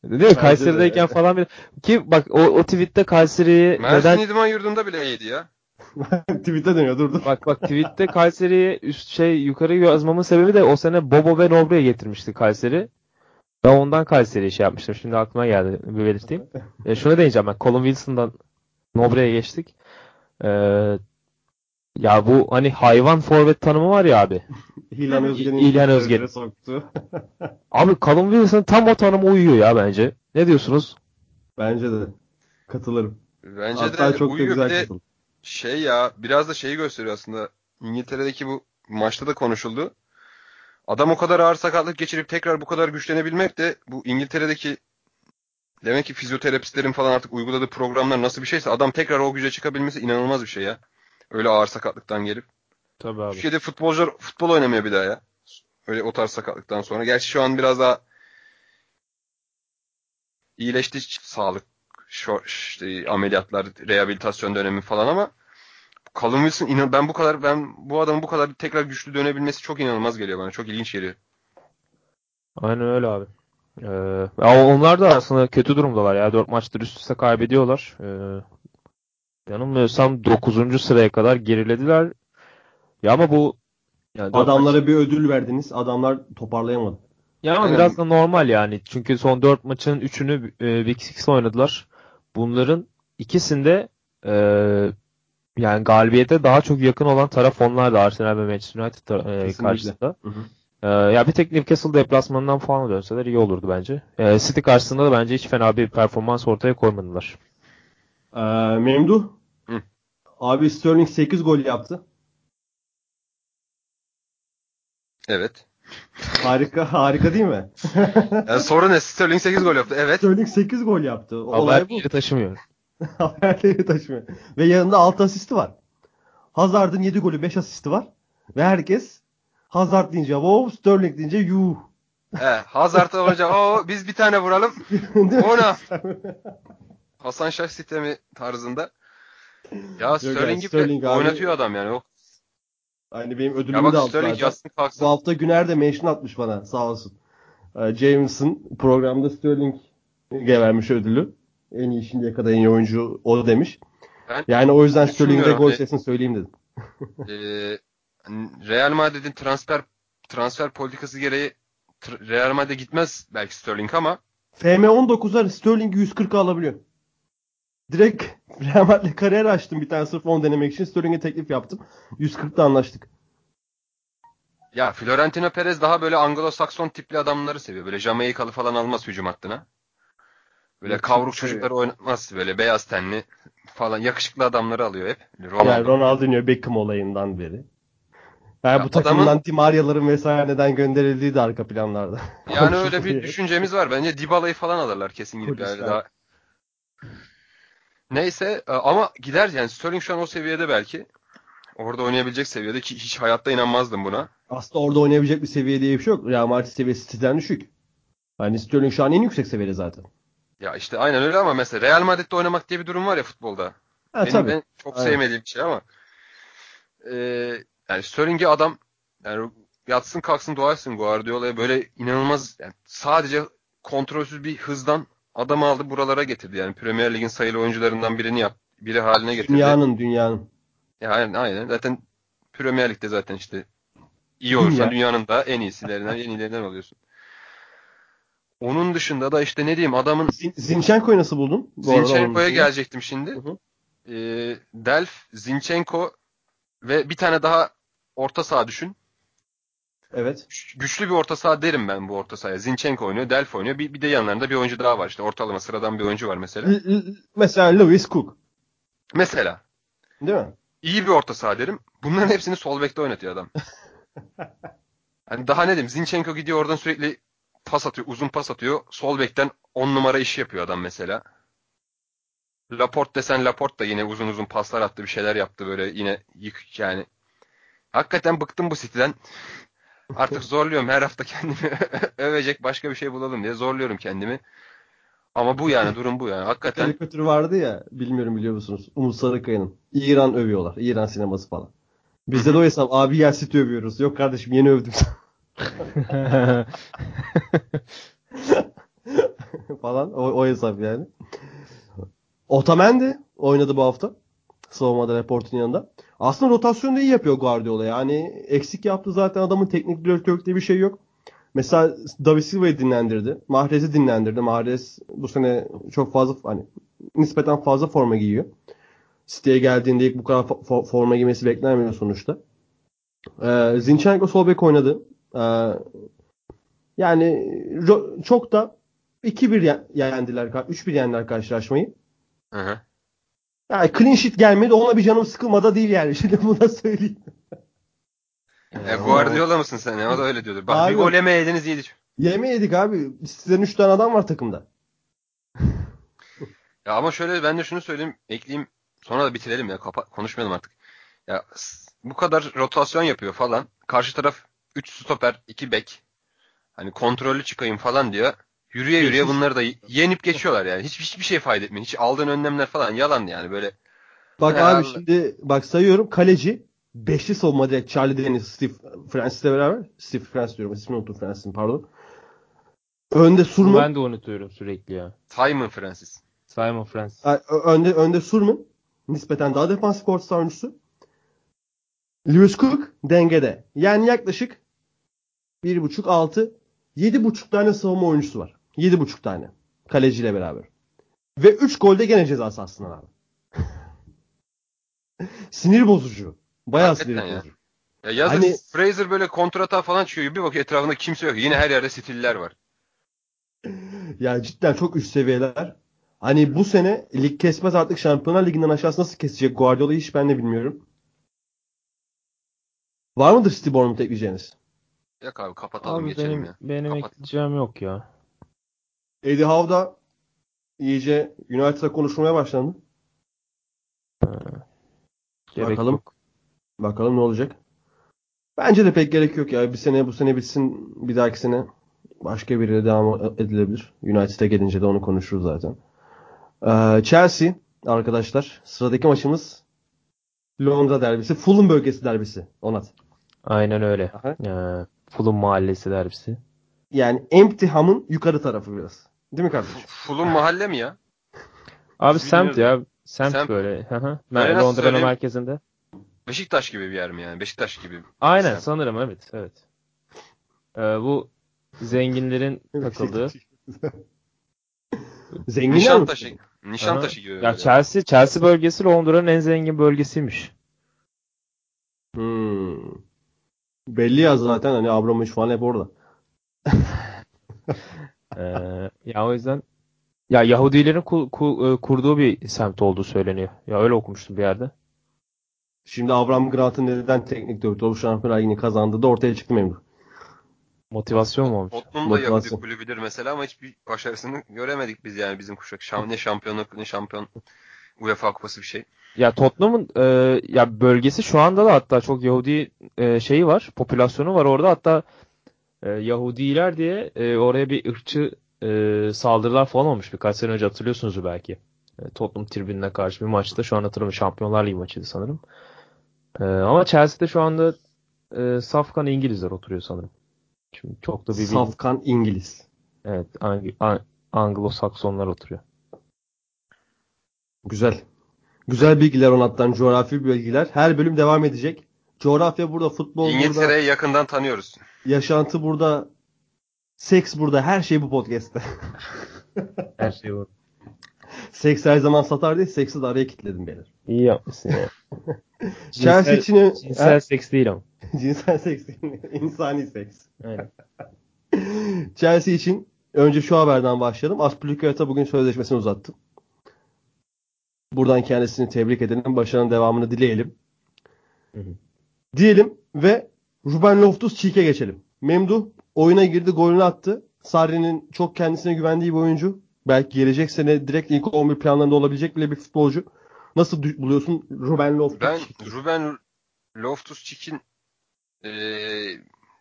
Speaker 2: Değil mi? Kayseri'deyken
Speaker 1: de.
Speaker 2: falan bir... Ki bak o, o tweette Kayseri'yi
Speaker 3: Mersin
Speaker 2: neden
Speaker 3: İdman Yurdu'nda bile iyiydi ya. (laughs)
Speaker 1: Tweet'e dönüyor dur dur.
Speaker 2: Bak bak tweette Kayseri'ye üst şey yukarı yazmamın sebebi de o sene Bobo ve Nobre'yi getirmişti Kayseri. Ben ondan Kayseri'ye şey yapmıştım. Şimdi aklıma geldi bir belirteyim. (laughs) E, şunu diyeceğim ben. Colin Wilson'dan Nobre'ye geçtik. Ee, ya bu hani hayvan forvet tanımı var ya abi. (laughs)
Speaker 1: İlhan Özgen'in
Speaker 2: İlhan Özgen.
Speaker 1: soktu. (laughs)
Speaker 2: Abi Colin Wilson tam o tanıma uyuyor ya bence. Ne diyorsunuz?
Speaker 1: Bence de. Katılırım.
Speaker 3: Bence
Speaker 1: Hatta
Speaker 3: de
Speaker 1: çok da güzel
Speaker 3: de şey ya biraz da şeyi gösteriyor aslında. İngiltere'deki bu maçta da konuşuldu. Adam o kadar ağır sakatlık geçirip tekrar bu kadar güçlenebilmek de bu İngiltere'deki demek ki fizyoterapistlerin falan artık uyguladığı programlar nasıl bir şeyse adam tekrar o güce çıkabilmesi inanılmaz bir şey ya. Öyle ağır sakatlıktan gelip.
Speaker 2: Tabii abi.
Speaker 3: Türkiye'de futbolcular futbol oynamıyor bir daha ya. Öyle o tarz sakatlıktan sonra. Gerçi şu an biraz daha iyileşti sağlık şu, işte ameliyatlar, rehabilitasyon dönemi falan ama Callum Wilson inan ben bu kadar ben bu adamın bu kadar tekrar güçlü dönebilmesi çok inanılmaz geliyor bana. Çok ilginç geliyor.
Speaker 2: Aynen öyle abi. Ee, onlar da aslında kötü durumdalar ya. Dört maçtır üst üste kaybediyorlar. Ee, yanılmıyorsam 9. sıraya kadar gerilediler. Ya ama bu yani
Speaker 1: Adamlara
Speaker 2: maç-
Speaker 1: bir ödül verdiniz. Adamlar toparlayamadı.
Speaker 2: ya ama biraz da normal yani. Çünkü son 4 maçın 3'ünü e, Big Six oynadılar. Bunların ikisinde e, yani galibiyete daha çok yakın olan taraf onlardı Arsenal ve Manchester United e,
Speaker 1: Kesinlikle.
Speaker 2: karşısında.
Speaker 1: Hı hı.
Speaker 2: Ee, ya bir tek Newcastle deplasmanından falan dönseler iyi olurdu bence. Ee, City karşısında da bence hiç fena bir performans ortaya koymadılar.
Speaker 1: Ee, Memduh.
Speaker 3: Hı.
Speaker 1: Abi Sterling 8 gol yaptı.
Speaker 3: Evet.
Speaker 1: Harika harika değil mi? (laughs)
Speaker 3: Yani soru ne? Sterling 8 gol yaptı. Evet.
Speaker 1: Sterling 8 gol yaptı. Olay
Speaker 2: Haber
Speaker 1: bu. (laughs)
Speaker 2: taşımıyor.
Speaker 1: Haberleri taşımıyor. Ve yanında 6 asisti var. Hazard'ın 7 golü 5 asisti var. Ve herkes Hazard deyince wow, Sterling deyince yuh.
Speaker 3: He, Hazard olunca (laughs) o biz bir tane vuralım. Ona. (laughs) Hasan Şah sistemi tarzında. Ya Sterling'i
Speaker 1: Sterling
Speaker 3: oynatıyor adam yani. O,
Speaker 1: Hani benim ödülümü de
Speaker 3: bak
Speaker 1: aldı
Speaker 3: Sterling
Speaker 1: zaten.
Speaker 3: yatsın
Speaker 1: Bu hafta Güner de mention atmış bana sağ olsun. Ee, Jameson programda Sterling vermiş ödülü. En iyi şimdiye kadar en iyi oyuncu o demiş.
Speaker 3: Ben
Speaker 1: Yani o yüzden Sterling'e gol sesini söyleyeyim dedim.
Speaker 3: Ee, Real Madrid'in transfer transfer politikası gereği Real Madrid'e gitmez belki Sterling ama
Speaker 1: FM19'lar Sterling'i 140 alabiliyor. Direkt (laughs) Real Madrid'le kariyer açtım bir tane sırf onu denemek için. Sterling'e teklif yaptım. 140'da anlaştık.
Speaker 3: ya Florentino Perez daha böyle Anglo-Sakson tipli adamları seviyor. Böyle Jamaikalı falan almaz hücum hattına. Böyle
Speaker 1: Yok,
Speaker 3: kavruk
Speaker 1: çok seviyor.
Speaker 3: çocukları oynatmaz. Böyle beyaz tenli falan yakışıklı adamları alıyor hep.
Speaker 1: Yani
Speaker 3: Ronaldo.
Speaker 1: Ronaldinho Beckham olayından beri. Yani
Speaker 3: Ya
Speaker 1: bu takımdan
Speaker 3: adamın-
Speaker 1: Di Maria'ların vesaire neden gönderildiği de arka planlarda.
Speaker 3: Yani öyle bir düşüncemiz var. Bence Dybala'yı falan alırlar kesin gidip yani daha. Neyse e, ama gider yani Sterling şu an o seviyede belki. Orada oynayabilecek seviyede ki hiç hayatta inanmazdım buna.
Speaker 1: Aslında orada oynayabilecek bir seviye diye bir şey yok. Real Madrid seviyesi City'den düşük. Hani Sterling şu an en yüksek seviyede zaten.
Speaker 3: Ya işte aynen öyle ama mesela Real Madrid'de oynamak diye bir durum var ya futbolda.
Speaker 1: Ha,
Speaker 3: Benim
Speaker 1: tabii.
Speaker 3: ben çok
Speaker 1: Aynen.
Speaker 3: sevmediğim bir şey ama e, yani Sterling'i adam yani yatsın kalksın etsin Guardiola'ya böyle inanılmaz yani sadece kontrolsüz bir hızdan adam aldı buralara getirdi. Yani Premier Lig'in sayılı oyuncularından birini yap, biri haline getirdi.
Speaker 1: Dünyanın dünyanın.
Speaker 3: Ya aynen, aynen. Zaten Premier Lig'de zaten işte iyi olursan
Speaker 1: Dünya.
Speaker 3: dünyanın da en iyisilerinden, en iyilerinden oluyorsun. Onun dışında da işte ne diyeyim adamın
Speaker 1: Zin- Zinchenko'yu nasıl buldun? Bu
Speaker 3: Zinchenko'ya gelecektim şimdi.
Speaker 1: Hı hı.
Speaker 3: Ee, Delf, Zinchenko ve bir tane daha orta saha düşün.
Speaker 1: Evet.
Speaker 3: Güç- Güçlü bir orta saha derim ben bu orta sahaya. Zinchenko oynuyor, Delf oynuyor. Bir, bir de yanlarında bir oyuncu daha var. İşte ortalama sıradan bir oyuncu var mesela.
Speaker 1: L- l- mesela Lewis Cook.
Speaker 3: Mesela
Speaker 1: Değil mi?
Speaker 3: iyi bir orta saha derim. Bunların hepsini sol bekte oynatıyor adam. (laughs) Hani daha ne diyeyim? Zinchenko gidiyor oradan sürekli pas atıyor, uzun pas atıyor. Sol bekten 10 numara iş yapıyor adam mesela. Laporte desen Laporte da yine uzun uzun paslar attı, bir şeyler yaptı böyle yine yık yani. Hakikaten bıktım bu City'den. Artık zorluyorum her hafta kendimi (laughs) övecek başka bir şey bulalım diye zorluyorum kendimi. Ama bu yani durum bu yani. Hakikaten
Speaker 1: Karikatürü vardı ya bilmiyorum biliyor musunuz? Umut Sarıkaya'nın. İran övüyorlar. İran sineması falan. Bizde de o hesap. Abi gel City övüyoruz. Yok kardeşim yeni övdüm (laughs) falan. O, o hesap yani. Otamendi oynadı bu hafta. Savunmada Laporte'un yanında. Aslında rotasyonu iyi yapıyor Guardiola. Yani eksik yaptı zaten adamın teknik direktörlük diye bir şey yok. Mesela David Silva'yı dinlendirdi. Mahrez'i dinlendirdi. Mahrez bu sene çok fazla hani nispeten fazla forma giyiyor. City'ye geldiğinde ilk bu kadar fo- fo- forma giymesi beklenmiyor sonuçta. Ee, Zinchenko sol bek oynadı. Ee, yani çok da 2-1 ye- yendiler. 3-1 yendiler karşılaşmayı.
Speaker 3: Hı hı.
Speaker 1: Yani clean sheet gelmedi. Ona bir canım sıkılmadı değil yani. (laughs) Şimdi bunu da söyleyeyim.
Speaker 3: E, Guardiola mısın sen ya? O da öyle diyordur. Bak
Speaker 1: Abi-
Speaker 3: bir gol yemeyeydiniz iyiydi.
Speaker 1: Yeme yedik abi. Sizden 3 tane adam var takımda. (laughs)
Speaker 3: Ya ama şöyle ben de şunu söyleyeyim, ekleyeyim. Sonra da bitirelim ya. Kapa konuşmayalım artık. Ya bu kadar rotasyon yapıyor falan. Karşı taraf 3 stoper, 2 bek. Hani kontrollü çıkayım falan diyor. Yürüye yürüye bunları da yenip geçiyorlar yani. Hiç hiçbir şey fayda etmiyor. Hiç aldığın önlemler falan yalan yani böyle.
Speaker 1: Bak abi
Speaker 3: Allah.
Speaker 1: şimdi bak sayıyorum. Kaleci beşli savunma direkt Charlie Dennis, Steve Francis'le beraber. Steve Francis diyorum. İsmini unuttum Francis'in pardon. Önde Surman.
Speaker 2: ben de unutuyorum sürekli ya.
Speaker 3: Simon Francis.
Speaker 2: Simon Francis.
Speaker 1: Önde, önde Surman. nispeten daha defansif orta saha oyuncusu. Lewis Cook dengede. Yani yaklaşık 1.5 6 7.5 tane savunma oyuncusu var. 7.5 tane. Kaleciyle beraber. Ve 3 golde gene ceza sahasından abi. (laughs) sinir bozucu. Bayağı
Speaker 3: Hakikaten
Speaker 1: sinir
Speaker 3: ya.
Speaker 1: bozucu.
Speaker 3: Ya yazın
Speaker 1: Hani-
Speaker 3: Fraser böyle kontrata falan çıkıyor. Bir bakıyor etrafında kimse yok. Yine her yerde stiller var. (laughs)
Speaker 1: Ya cidden çok üst seviyeler. Hani bu sene lig kesmez artık Şampiyonlar Ligi'nden aşağısı nasıl kesecek Guardiola'yı hiç ben de bilmiyorum. Var mıdır City Bournemouth ekleyeceğiniz?
Speaker 3: Yok abi kapatalım
Speaker 2: Abi
Speaker 3: geçelim
Speaker 2: benim
Speaker 3: ya.
Speaker 2: benim
Speaker 3: Kapat.
Speaker 2: ekleyeceğim yok ya.
Speaker 1: Eddie Howe da iyice United'a konuşmaya başlandı.
Speaker 2: Gerek
Speaker 1: Bakalım.
Speaker 2: yok.
Speaker 1: Bakalım ne olacak. Bence de pek gerek yok ya. Bir sene bu sene bitsin. Bir dahaki sene başka biriyle devam edilebilir. United'a gelince de onu konuşuruz zaten. Ee, Chelsea arkadaşlar. Sıradaki maçımız Londra derbisi. Fulham bölgesi derbisi. Onat.
Speaker 2: Aynen öyle.
Speaker 1: Aha.
Speaker 2: Ee, Fulham mahallesi derbisi.
Speaker 1: Yani Empty Ham'ın yukarı tarafı biraz. Değil mi kardeşim?
Speaker 3: Fulham mahalle mi ya?
Speaker 2: Abi
Speaker 3: Biz
Speaker 2: semt ya. Semt,
Speaker 3: Semt.
Speaker 2: böyle. Hı hı.
Speaker 3: Böyle nasıl
Speaker 2: Londra'nın merkezinde.
Speaker 3: Beşiktaş gibi bir yer mi yani? Beşiktaş gibi.
Speaker 2: Aynen
Speaker 3: Semt.
Speaker 2: sanırım evet. Evet. Ee, bu zenginlerin (laughs) takıldığı. (laughs)
Speaker 1: Zenginler mi?
Speaker 3: Nişantaşı. Nişantaşı
Speaker 2: Aha.
Speaker 3: gibi.
Speaker 2: Ya. Chelsea Chelsea bölgesi Londra'nın en zengin bölgesiymiş.
Speaker 1: Hmm. Belli ya zaten hani Abramovich falan hep orada. (laughs)
Speaker 2: Ee, ya o yüzden ya Yahudilerin ku- ku- e, kurduğu bir semt olduğu söyleniyor. Ya öyle okumuştum bir yerde.
Speaker 1: Şimdi Abraham Grant'ın neden teknik direktör olup Şampiyonlar Ligi'ni kazandığı da ortaya çıktı memnun.
Speaker 2: Motivasyon mu olmuş?
Speaker 3: Tottenham da Yahudi kulübüdür mesela ama hiçbir başarısını göremedik biz yani bizim kuşak. Şam, ne şampiyonluk ne şampiyon UEFA kupası bir şey.
Speaker 2: Ya Tottenham'ın e, ya bölgesi şu anda da hatta çok Yahudi e, şeyi var, popülasyonu var orada. Hatta e, Yahudiler diye e, oraya bir ırkçı e, saldırılar falan olmuş birkaç sene önce hatırlıyorsunuz belki. E, Tottenham tribününe karşı bir maçta. Şu an hatırlamıyorum. Şampiyonlar Ligi maçıydı sanırım. E, ama Chelsea'de şu anda e, safkan İngilizler oturuyor sanırım. Şimdi çok da bir
Speaker 1: Safkan İngiliz.
Speaker 2: Evet, Ang- An- Anglo-Saksonlar oturuyor.
Speaker 1: Güzel. Güzel bilgiler Onat'tan. Coğrafi bilgiler. Her bölüm devam edecek. Coğrafya burada, futbol burada,
Speaker 3: İngiltere'yi yakından tanıyoruz.
Speaker 1: Yaşantı burada, seks burada. Her şey bu podcast'te.
Speaker 2: Her şey var.
Speaker 1: Seks her zaman satar değil. Seksi de araya kilitledim beyler.
Speaker 2: İyi yapmışsın ya. (laughs)
Speaker 1: Chelsea için
Speaker 2: cinsel seks değil ama. (laughs)
Speaker 1: cinsel seks değil. İnsani seks.
Speaker 2: Aynen. (laughs)
Speaker 1: Chelsea için önce şu haberden başlayalım. Aspilicueta bugün sözleşmesini uzattı. Buradan kendisini tebrik edelim. Başarının devamını dileyelim.
Speaker 2: Hı hı.
Speaker 1: Diyelim ve Ruben Loftus-Cheek'e geçelim. Memduh oyuna girdi, golünü attı. Sarri'nin çok kendisine güvendiği bir oyuncu. Belki gelecek sene direkt ilk 11 planlarında olabilecek bile bir futbolcu. Nasıl buluyorsun Ruben Loftus?
Speaker 3: Ben Ruben Loftus-Cheek'in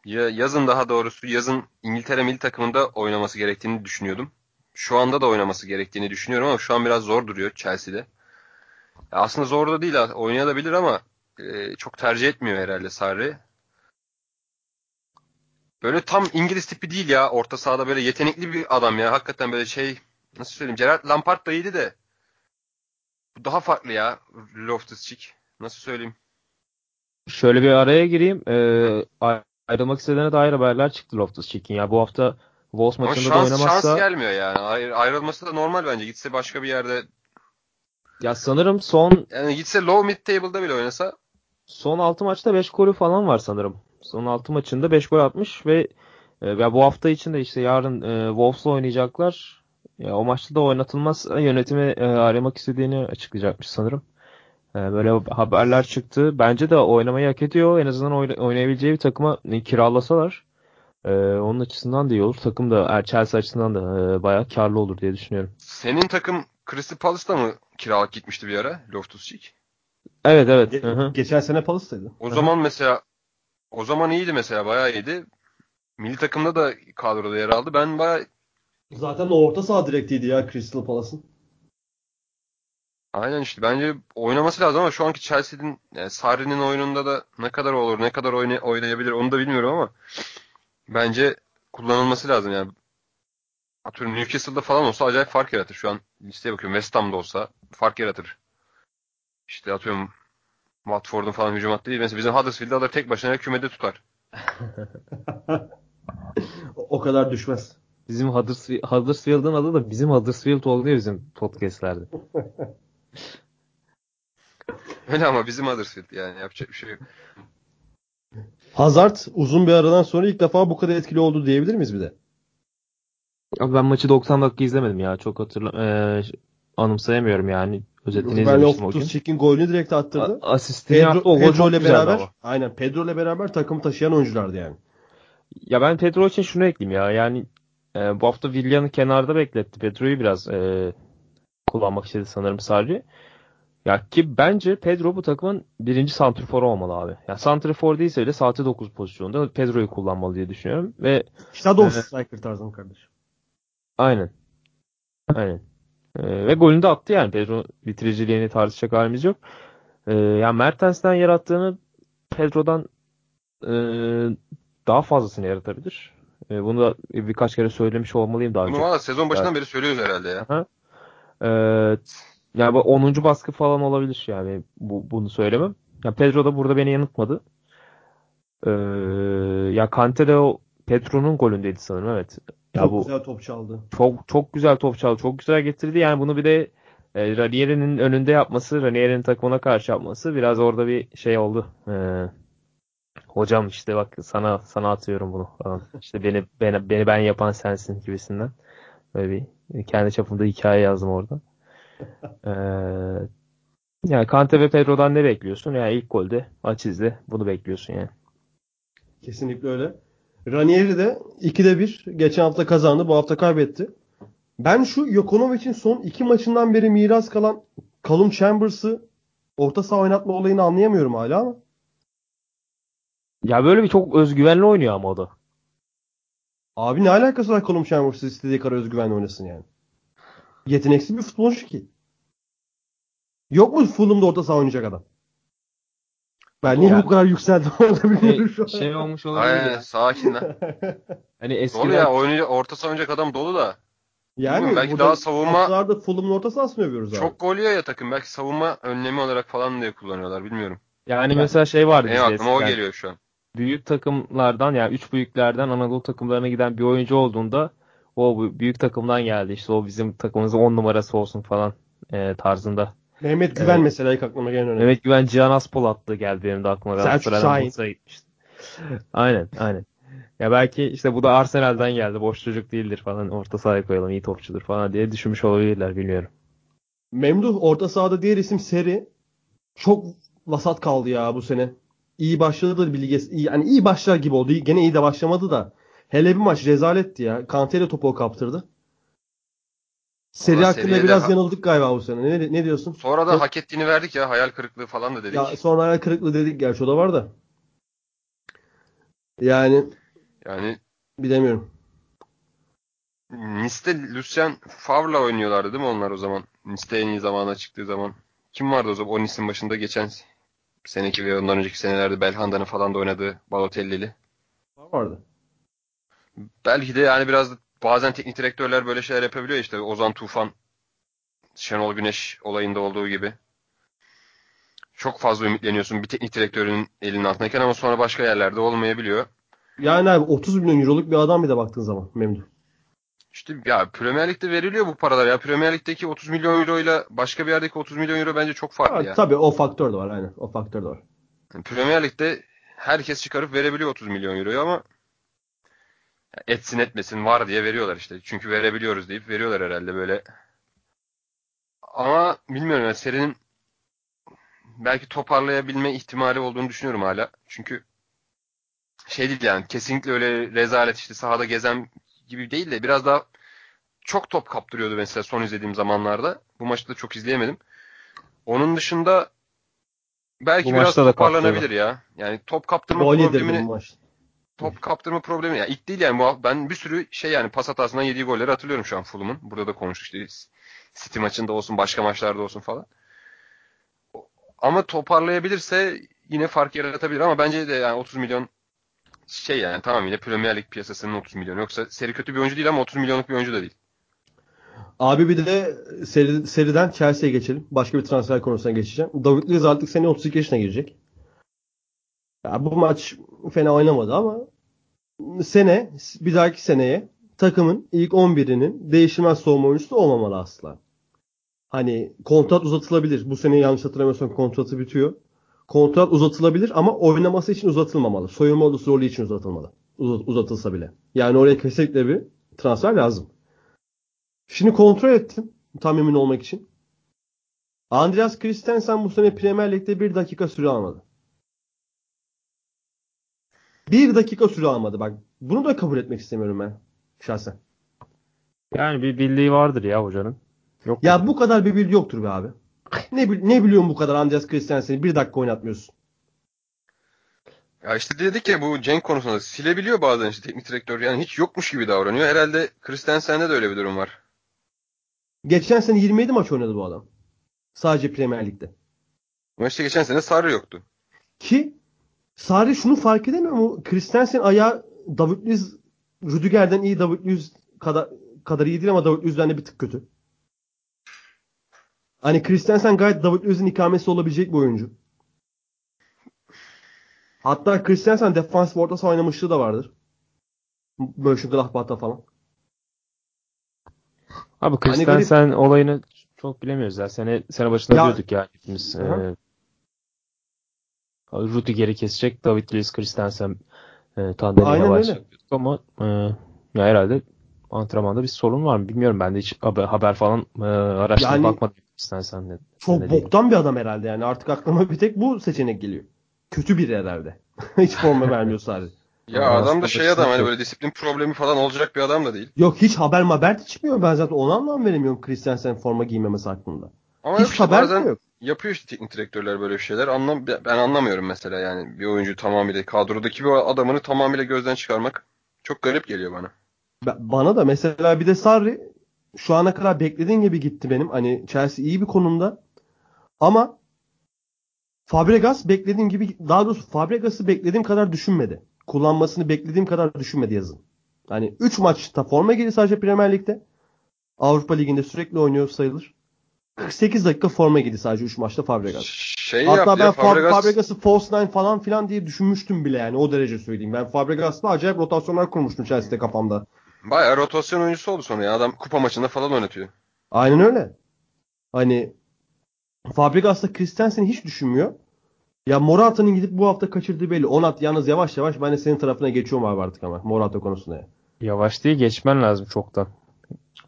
Speaker 3: ya- yazın daha doğrusu yazın İngiltere milli takımında oynaması gerektiğini düşünüyordum. Şu anda da oynaması gerektiğini düşünüyorum ama şu an biraz zor duruyor Chelsea'de. Aslında zor da değil oynayabilir ama eee, çok tercih etmiyor herhalde Sarri. Böyle tam İngiliz tipi değil ya. Orta sahada böyle yetenekli bir adam ya. Hakikaten böyle şey nasıl söyleyeyim Gerard Lampard da iyiydi de bu daha farklı ya Loftus-Cheek. Nasıl söyleyeyim?
Speaker 2: Şöyle bir araya gireyim. Ee, ay- ayrılmak istediğine dair haberler çıktı Loftus-Cheek'in. Ya bu hafta Wolves maçında da
Speaker 3: şans,
Speaker 2: oynamazsa
Speaker 3: şans gelmiyor yani. Ayr- ayrılması da normal bence. Gitse başka bir yerde
Speaker 2: ya sanırım son
Speaker 3: yani gitse low mid table'da bile oynasa
Speaker 2: son 6 maçta 5 golü falan var sanırım. Son 6 maçında 5 gol atmış ve e, ya bu hafta içinde işte yarın e, Wolves'la oynayacaklar. Ya o maçta da oynatılmaz yönetimi e, aramak istediğini açıklayacakmış sanırım. E, böyle haberler çıktı. Bence de oynamayı hak ediyor. En azından oyna- oynayabileceği bir takıma e, kiralasalar e, onun açısından da iyi olur. Takım da er, Chelsea açısından da e, bayağı karlı olur diye düşünüyorum.
Speaker 3: senin takım Crystal Palace'da mı kiralık gitmişti bir ara Loftus-Cheek?
Speaker 2: Evet evet.
Speaker 1: Ge-. Geçen sene Palace'taydı.
Speaker 3: O zaman mesela o zaman iyiydi mesela bayağı iyiydi. Milli takımda da kadroda yer aldı. Ben bayağı
Speaker 1: Zaten orta saha direktiydi ya Crystal Palace'ın.
Speaker 3: aynen işte bence oynaması lazım ama şu anki Chelsea'nin yani Sarri'nin oyununda da ne kadar olur, ne kadar oyna- oynayabilir onu da bilmiyorum ama bence kullanılması lazım yani. Atıyorum Newcastle'da falan olsa acayip fark yaratır. Şu an listeye bakıyorum. West Ham'da olsa fark yaratır. işte atıyorum Watford'un falan hücum hattı değil. Mesela bizim Huddersfield'ı alır tek başına kümede tutar. (laughs)
Speaker 1: o kadar düşmez.
Speaker 2: Bizim Huddersfield, Huddersfield'ın adı da bizim Huddersfield oluyor bizim podcastlerde. (laughs)
Speaker 3: Öyle ama bizim Huddersfield yani yapacak bir şey yok.
Speaker 1: Hazard uzun bir aradan sonra ilk defa bu kadar etkili oldu diyebilir miyiz bir de?
Speaker 2: Abi ben maçı 90 dakika izlemedim ya. Çok hatırla e, anımsayamıyorum yani. Özetini
Speaker 1: Ben
Speaker 2: izlemiştim o gün.
Speaker 1: Loftus-Cheek'in golünü direkt attırdı.
Speaker 2: A- Asistini yaptı. O gol
Speaker 1: Pedro ile beraber,
Speaker 2: ama.
Speaker 1: aynen Pedro ile beraber takımı taşıyan oyunculardı yani.
Speaker 2: Ya ben Pedro için şunu ekleyeyim ya. Yani e, bu hafta Villan'ı kenarda bekletti. Pedro'yu biraz e, kullanmak istedi sanırım Sarri. Ya ki bence Pedro bu takımın birinci santriforu olmalı abi. Ya santrifor değilse bile saati 9 pozisyonda Pedro'yu kullanmalı diye düşünüyorum. Ve
Speaker 1: Shadow
Speaker 2: Evet.
Speaker 1: Striker tarzım kardeşim.
Speaker 2: aynen. Aynen. E, ve golünü de attı yani. Pedro bitiriciliğini tartışacak halimiz yok. E, ya Mertens'ten yarattığını Pedro'dan e, daha fazlasını yaratabilir. E, bunu da birkaç kere söylemiş olmalıyım daha önce.
Speaker 3: Bunu valla sezon başından beri söylüyoruz herhalde ya.
Speaker 2: Aha. Ee, yani bu 10. baskı falan olabilir yani bu, bunu söylemem. Ya Pedro da burada beni yanıltmadı. Ee, ya Kante de o Pedro'nun golündeydi sanırım evet. Ya
Speaker 1: Çok
Speaker 2: bu
Speaker 1: güzel top çaldı.
Speaker 2: çok çok güzel top çaldı. Çok güzel getirdi. Yani bunu bir de e, Ranieri'nin önünde yapması, Ranieri'nin takımına karşı yapması biraz orada bir şey oldu. Ee, hocam işte bak sana sana atıyorum bunu falan. İşte beni beni, beni ben yapan sensin gibisinden. Böyle bir kendi çapımda hikaye yazdım orada. Ee, yani Kante ve Pedro'dan ne bekliyorsun? Yani ilk golde maç izle. Bunu bekliyorsun yani.
Speaker 1: Kesinlikle öyle. Ranieri de 2'de 1 geçen hafta kazandı. Bu hafta kaybetti. Ben şu Jokonovic'in son iki maçından beri miras kalan Callum Chambers'ı orta saha oynatma olayını anlayamıyorum hala ama.
Speaker 2: Ya böyle bir çok özgüvenli oynuyor ama o da.
Speaker 1: Abi ne alakası var Callum Chambers'ı istediği kadar özgüvenle oynasın yani. Yeteneksiz bir futbolcu ki. Yok mu Fulham'da orta saha oynayacak adam? Ben niye bu kadar yükseldim (laughs) olabilirim şu an.
Speaker 2: şey olmuş olabilir.
Speaker 3: Aynen
Speaker 2: ya.
Speaker 3: sakin lan. (laughs)
Speaker 2: Hani eskiden
Speaker 3: ya oyuncu, orta saha oynayacak adam dolu da.
Speaker 1: yani
Speaker 3: Bilmiyorum, belki daha savunma-
Speaker 1: haftalarda Fulham'ın orta sahasını övüyoruz abi.
Speaker 3: Çok gol yiyor ya takım. Belki savunma önlemi olarak falan diye kullanıyorlar bilmiyorum.
Speaker 2: yani mesela şey vardı
Speaker 3: En
Speaker 2: bizde
Speaker 3: aklıma o
Speaker 2: eskiden.
Speaker 3: geliyor şu an.
Speaker 2: büyük takımlardan yani üç büyüklerden Anadolu takımlarına giden bir oyuncu olduğunda o büyük takımdan geldi işte o bizim takımımızın 10 numarası olsun falan e, tarzında.
Speaker 1: Mehmet Güven
Speaker 2: Evet.
Speaker 1: mesela ilk aklıma gelen örnek.
Speaker 2: Mehmet Güven Cihan Aspolatlı geldi benim de aklıma.
Speaker 1: Selçuk Şahin.
Speaker 2: Aynen aynen. Ya belki işte bu da Arsenal'den geldi. Boş çocuk değildir falan. Orta sahaya koyalım iyi topçudur falan diye düşünmüş olabilirler bilmiyorum.
Speaker 1: Memduh orta sahada diğer isim Seri. Çok vasat kaldı ya bu sene. İyi başladı da bir lige, iyi, yani iyi başlar gibi oldu. Gene iyi de başlamadı da. Hele bir maç rezaletti ya. Kante ile topu kaptırdı. Seri hakkında biraz
Speaker 3: ha-
Speaker 1: yanıldık galiba bu sene. Ne, ne diyorsun?
Speaker 3: Sonra da
Speaker 1: Yok.
Speaker 3: hak ettiğini verdik ya. Hayal kırıklığı falan da dedik.
Speaker 1: Ya sonra hayal kırıklığı dedik gerçi o da var da. Yani
Speaker 3: Yani
Speaker 1: bilemiyorum.
Speaker 3: Nice'de Lucien Favre'la oynuyorlardı değil mi onlar o zaman? Nice'de en iyi zamana çıktığı zaman. Kim vardı o zaman? O Nice'in başında geçen seneki ve ondan önceki senelerde Belhanda'nın falan da oynadığı Balotelli'li.
Speaker 1: Vardı.
Speaker 3: Belki de yani biraz da bazen teknik direktörler böyle şeyler yapabiliyor işte. Ozan Tufan, Şenol Güneş olayında olduğu gibi. Çok fazla ümitleniyorsun bir teknik direktörün elinin altındayken ama sonra başka yerlerde olmayabiliyor.
Speaker 1: Yani abi 30 milyon euroluk bir adam bir de baktığın zaman Memduh.
Speaker 3: İşte ya Premier Lig'de veriliyor bu paralar ya. Premier Lig'deki 30 milyon euro ile başka bir yerdeki 30 milyon euro bence çok farklı
Speaker 1: Ha,
Speaker 3: ya.
Speaker 1: Tabii o faktör de var aynen. O faktör de var.
Speaker 3: Yani Premier Lig'de herkes çıkarıp verebiliyor 30 milyon euroyu ama etsin etmesin var diye veriyorlar işte. Çünkü verebiliyoruz deyip veriyorlar herhalde böyle. Ama bilmiyorum ya serinin belki toparlayabilme ihtimali olduğunu düşünüyorum hala. Çünkü şey değil yani kesinlikle öyle rezalet işte sahada gezen gibi değil de biraz daha çok top kaptırıyordu mesela son izlediğim zamanlarda. Bu maçta da çok izleyemedim. Onun dışında belki
Speaker 2: Bu
Speaker 3: biraz toparlanabilir ya. Yani top kaptırma
Speaker 1: Gol
Speaker 3: problemini. Top kaptırma problemi ya ilk değil yani bu- ben bir sürü şey yani pas hatasından yediği golleri hatırlıyorum şu an Fulham'ın. Burada da konuştuk işte City maçında olsun başka maçlarda olsun falan. Ama toparlayabilirse yine fark yaratabilir ama bence de yani 30 milyon şey yani tamam yine Premier Lig piyasasının 30 milyon. Yoksa seri kötü bir oyuncu değil ama 30 milyonluk bir oyuncu da değil.
Speaker 1: Abi bir de seri, seriden Chelsea'ye geçelim. Başka bir transfer konusuna geçeceğim. David Luiz artık sene 32 yaşına girecek. Ya bu maç fena oynamadı ama sene bir dahaki seneye takımın ilk 11'inin değişmez savunma oyuncusu olmamalı asla. Hani kontrat uzatılabilir. Bu sene yanlış hatırlamıyorsam kontratı bitiyor. Kontrat uzatılabilir ama oynaması için uzatılmamalı. Soyunma odası rolü için uzatılmalı. Uzat, uzatılsa bile. Yani oraya kesinlikle bir transfer lazım. Şimdi kontrol ettim. Tam emin olmak için. Andreas Christensen bu sene Premier Lig'de bir dakika süre almadı. Bir dakika süre almadı. Bak bunu da kabul etmek istemiyorum ben şahsen.
Speaker 2: Yani bir bildiği vardır ya hocanın.
Speaker 1: Yok ya mu? bu kadar bir bilgi yoktur be abi. Ne, ne biliyorsun bu kadar Andreas Christensen'i bir dakika oynatmıyorsun.
Speaker 3: Ya işte dedik ya bu Cenk konusunda silebiliyor bazen işte teknik direktör yani hiç yokmuş gibi davranıyor. Herhalde Christensen'de de öyle bir durum var.
Speaker 1: Geçen sene 27 maç oynadı bu adam. Sadece Premier Lig'de.
Speaker 3: Ama işte geçen sene Sarri yoktu.
Speaker 1: Ki Sarri şunu fark edemiyor mu? Christensen ayağı David Luiz Rüdiger'den iyi David Luiz kadar kadar iyi değil ama David Luiz'den de bir tık kötü. Hani Christensen gayet David Luiz'in ikamesi olabilecek bir oyuncu. Hatta Christensen defans orta saha oynamışlığı da vardır. Mönchengladbach'ta falan.
Speaker 2: Abi Christensen hani olayını çok bilemiyoruz ya. Sene, sene başında ya, diyorduk ya hepimiz. E, Rudiger'i kesecek. David Luiz Christensen e, tandemiyle başladık ama e, ya herhalde antrenmanda bir sorun var mı bilmiyorum. Ben de hiç haber, haber falan e, araştırıp yani, bakmadım istersen de.
Speaker 1: Çok boktan bir adam herhalde yani. Artık aklıma bir tek bu seçenek geliyor. Kötü biri herhalde. (laughs) hiç forma vermiyor sadece.
Speaker 3: Ya Ama adam da şey adam hani böyle disiplin problemi falan olacak bir adam da değil.
Speaker 1: Yok hiç haber de çıkmıyor. Ben zaten ona anlam veremiyorum Christensen forma giymemesi hakkında.
Speaker 3: Ama hiç haber bazen yok. Yapıyor işte teknik direktörler böyle şeyler. Anlam ben anlamıyorum mesela yani bir oyuncu tamamıyla kadrodaki bir adamını tamamıyla gözden çıkarmak çok garip geliyor bana.
Speaker 1: Bana da mesela bir de Sarri şu ana kadar beklediğim gibi gitti benim. Hani Chelsea iyi bir konumda. Ama Fabregas beklediğim gibi daha doğrusu Fabregas'ı beklediğim kadar düşünmedi. Kullanmasını beklediğim kadar düşünmedi yazın. Hani 3 maçta forma giydi sadece Premier Lig'de. Avrupa Ligi'nde sürekli oynuyor sayılır. 48 dakika forma giydi sadece 3 maçta Fabregas.
Speaker 3: Şey
Speaker 1: Hatta ben
Speaker 3: Fabregas...
Speaker 1: Fabregas'ı false nine falan filan diye düşünmüştüm bile yani o derece söyleyeyim. Ben Fabregas'la acayip rotasyonlar kurmuştum Chelsea'de kafamda.
Speaker 3: Bayağı rotasyon oyuncusu oldu sonra ya. Adam kupa maçında falan oynatıyor.
Speaker 1: Aynen öyle. Hani Fabregas'ta Christensen'i hiç düşünmüyor. Ya Morata'nın gidip bu hafta kaçırdığı belli. Onat yalnız yavaş yavaş ben de senin tarafına geçiyorum abi artık ama Morata konusunda. Ya.
Speaker 2: Yavaş değil geçmen lazım çoktan.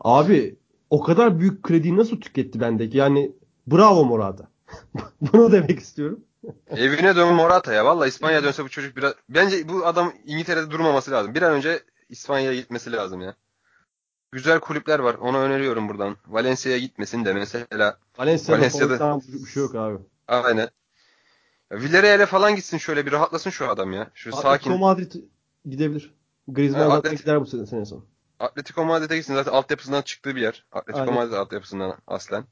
Speaker 1: Abi o kadar büyük krediyi nasıl tüketti bendeki? Yani bravo Morata. (laughs) Bunu demek istiyorum.
Speaker 3: Evine dön Morata ya. Valla İspanya dönse bu çocuk biraz... Bence bu adam İngiltere'de durmaması lazım. Bir an önce İspanya'ya gitmesi lazım ya. Güzel kulüpler var. Ona öneriyorum buradan. Valencia'ya gitmesin de mesela.
Speaker 1: Valencia'da, Valencia'da... bir şey yok abi.
Speaker 3: Aynen. Villarreal'e falan gitsin şöyle bir rahatlasın şu adam ya. Şu
Speaker 1: Atletico
Speaker 3: sakin.
Speaker 1: Madrid gidebilir. Griezmann Atlet... gider bu sene, sene son.
Speaker 3: Atletico Madrid'e gitsin. Zaten altyapısından çıktığı bir yer. Atletico Aynen. Madrid altyapısından aslen.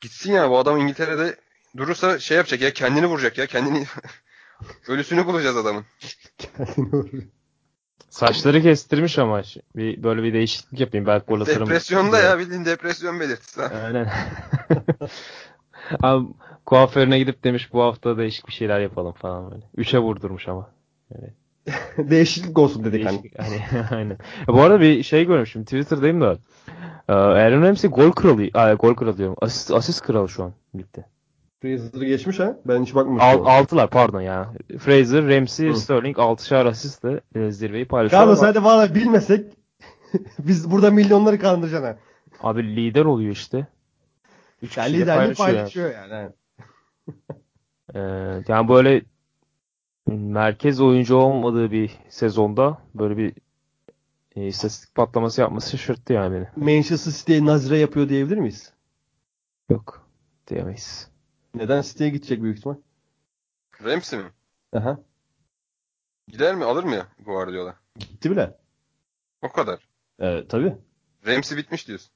Speaker 3: Gitsin ya bu adam İngiltere'de durursa şey yapacak ya kendini vuracak ya. Kendini (laughs) ölüsünü bulacağız adamın.
Speaker 1: kendini vuracak.
Speaker 2: Saçları kestirmiş ama bir böyle bir değişiklik yapayım belki gol atarım.
Speaker 3: Depresyonda ya bildiğin depresyon belirtisi.
Speaker 2: Aynen. (laughs) Abi kuaförüne gidip demiş bu hafta değişik bir şeyler yapalım falan böyle. Üçe vurdurmuş ama.
Speaker 1: Evet. (laughs) Değişiklik olsun dedik
Speaker 2: Değişik, hani. hani (laughs) aynen. Bu arada bir şey görmüşüm Twitter'dayım da. Ee, Aaron Ramsey gol kralı, ay, gol kralı diyorum. Asist, asist kralı şu an ligde.
Speaker 1: Fraser'ı geçmiş ha? Ben hiç bakmamıştım.
Speaker 2: Al, altılar pardon ya. Fraser, Ramsey, Hı. Sterling altışar asistle e, zirveyi paylaşıyor.
Speaker 1: Carlos hadi valla bilmesek (laughs) biz burada milyonları kandıracaksın
Speaker 2: ha. Abi lider oluyor işte.
Speaker 1: Üç yani liderliği paylaşıyor yani. yani.
Speaker 2: ee, yani böyle merkez oyuncu olmadığı bir sezonda böyle bir e, istatistik patlaması yapması şaşırttı yani
Speaker 1: beni. Manchester City'ye nazire yapıyor diyebilir miyiz?
Speaker 2: Yok. Diyemeyiz.
Speaker 1: Neden City'ye gidecek büyük ihtimal?
Speaker 3: Ramsey mi?
Speaker 1: Aha.
Speaker 3: Gider mi? Alır mı ya Guardiola?
Speaker 1: Gitti bile.
Speaker 3: O kadar.
Speaker 1: Evet tabii.
Speaker 3: Ramsey bitmiş diyorsun.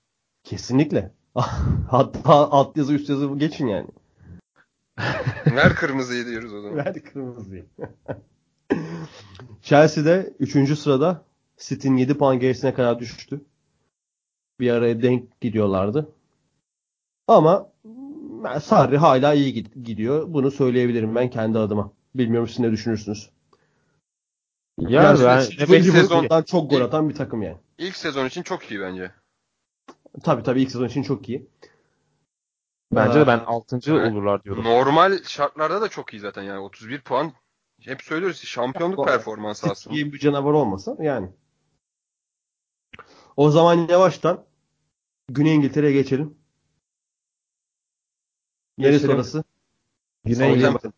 Speaker 1: Kesinlikle. (laughs) Hatta alt yazı üst yazı geçin yani. (laughs)
Speaker 3: Ver kırmızıyı diyoruz o zaman.
Speaker 1: Ver kırmızıyı. (laughs) Chelsea'de 3. sırada City'nin 7 puan gerisine kadar düştü. bir araya denk gidiyorlardı. Ama Sarri hala iyi gidiyor. Bunu söyleyebilirim ben kendi adıma. Bilmiyorum siz ne düşünürsünüz.
Speaker 2: Ya yani ben
Speaker 3: ilk sezondan
Speaker 1: çok gol atan bir takım yani.
Speaker 3: İlk sezon için çok iyi bence.
Speaker 1: Tabii tabii ilk sezon için çok iyi.
Speaker 2: Bence de ben 6. Yani, olurlar diyorum.
Speaker 3: Normal şartlarda da çok iyi zaten yani 31 puan hep söylüyoruz şampiyonluk performansı aslında.
Speaker 1: İyi bir canavar olmasa yani. O zaman yavaştan Güney İngiltere'ye geçelim. Neresi orası?
Speaker 2: Güney
Speaker 1: Southampton.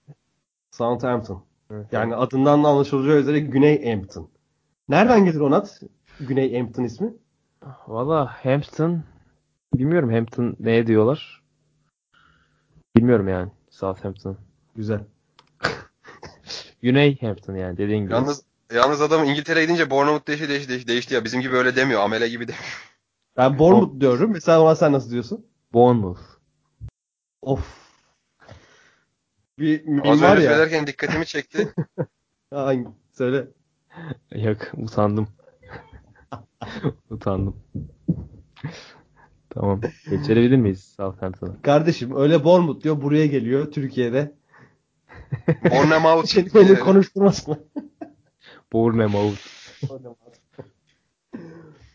Speaker 1: Southampton. Evet. Yani adından da anlaşılacağı üzere Güney Hampton. Nereden gelir Onat? Güney Hampton ismi?
Speaker 2: Valla Hampton bilmiyorum Hampton neye diyorlar. Bilmiyorum yani Southampton.
Speaker 1: Güzel. (laughs)
Speaker 2: Güney Hampton yani dediğin gibi.
Speaker 3: Yalnız yalnız adam İngiltere'ye gidince Bournemouth değişti, değişti, değişti, değişti ya. Bizim gibi öyle demiyor. Amele gibi demiyor.
Speaker 1: Ben Bournemouth diyorum. Mesela ona sen nasıl diyorsun?
Speaker 2: Bournemouth.
Speaker 1: Of. Bir
Speaker 3: Az önce ya. söylerken dikkatimi çekti. (laughs)
Speaker 1: Hangi? Söyle.
Speaker 2: Yok utandım. (laughs) utandım. Tamam. Geçebilir miyiz Southampton'a?
Speaker 1: Kardeşim öyle Bournemouth diyor buraya geliyor Türkiye'de.
Speaker 3: Bournemouth.
Speaker 1: Seni beni konuşturmasın.
Speaker 2: Bournemouth.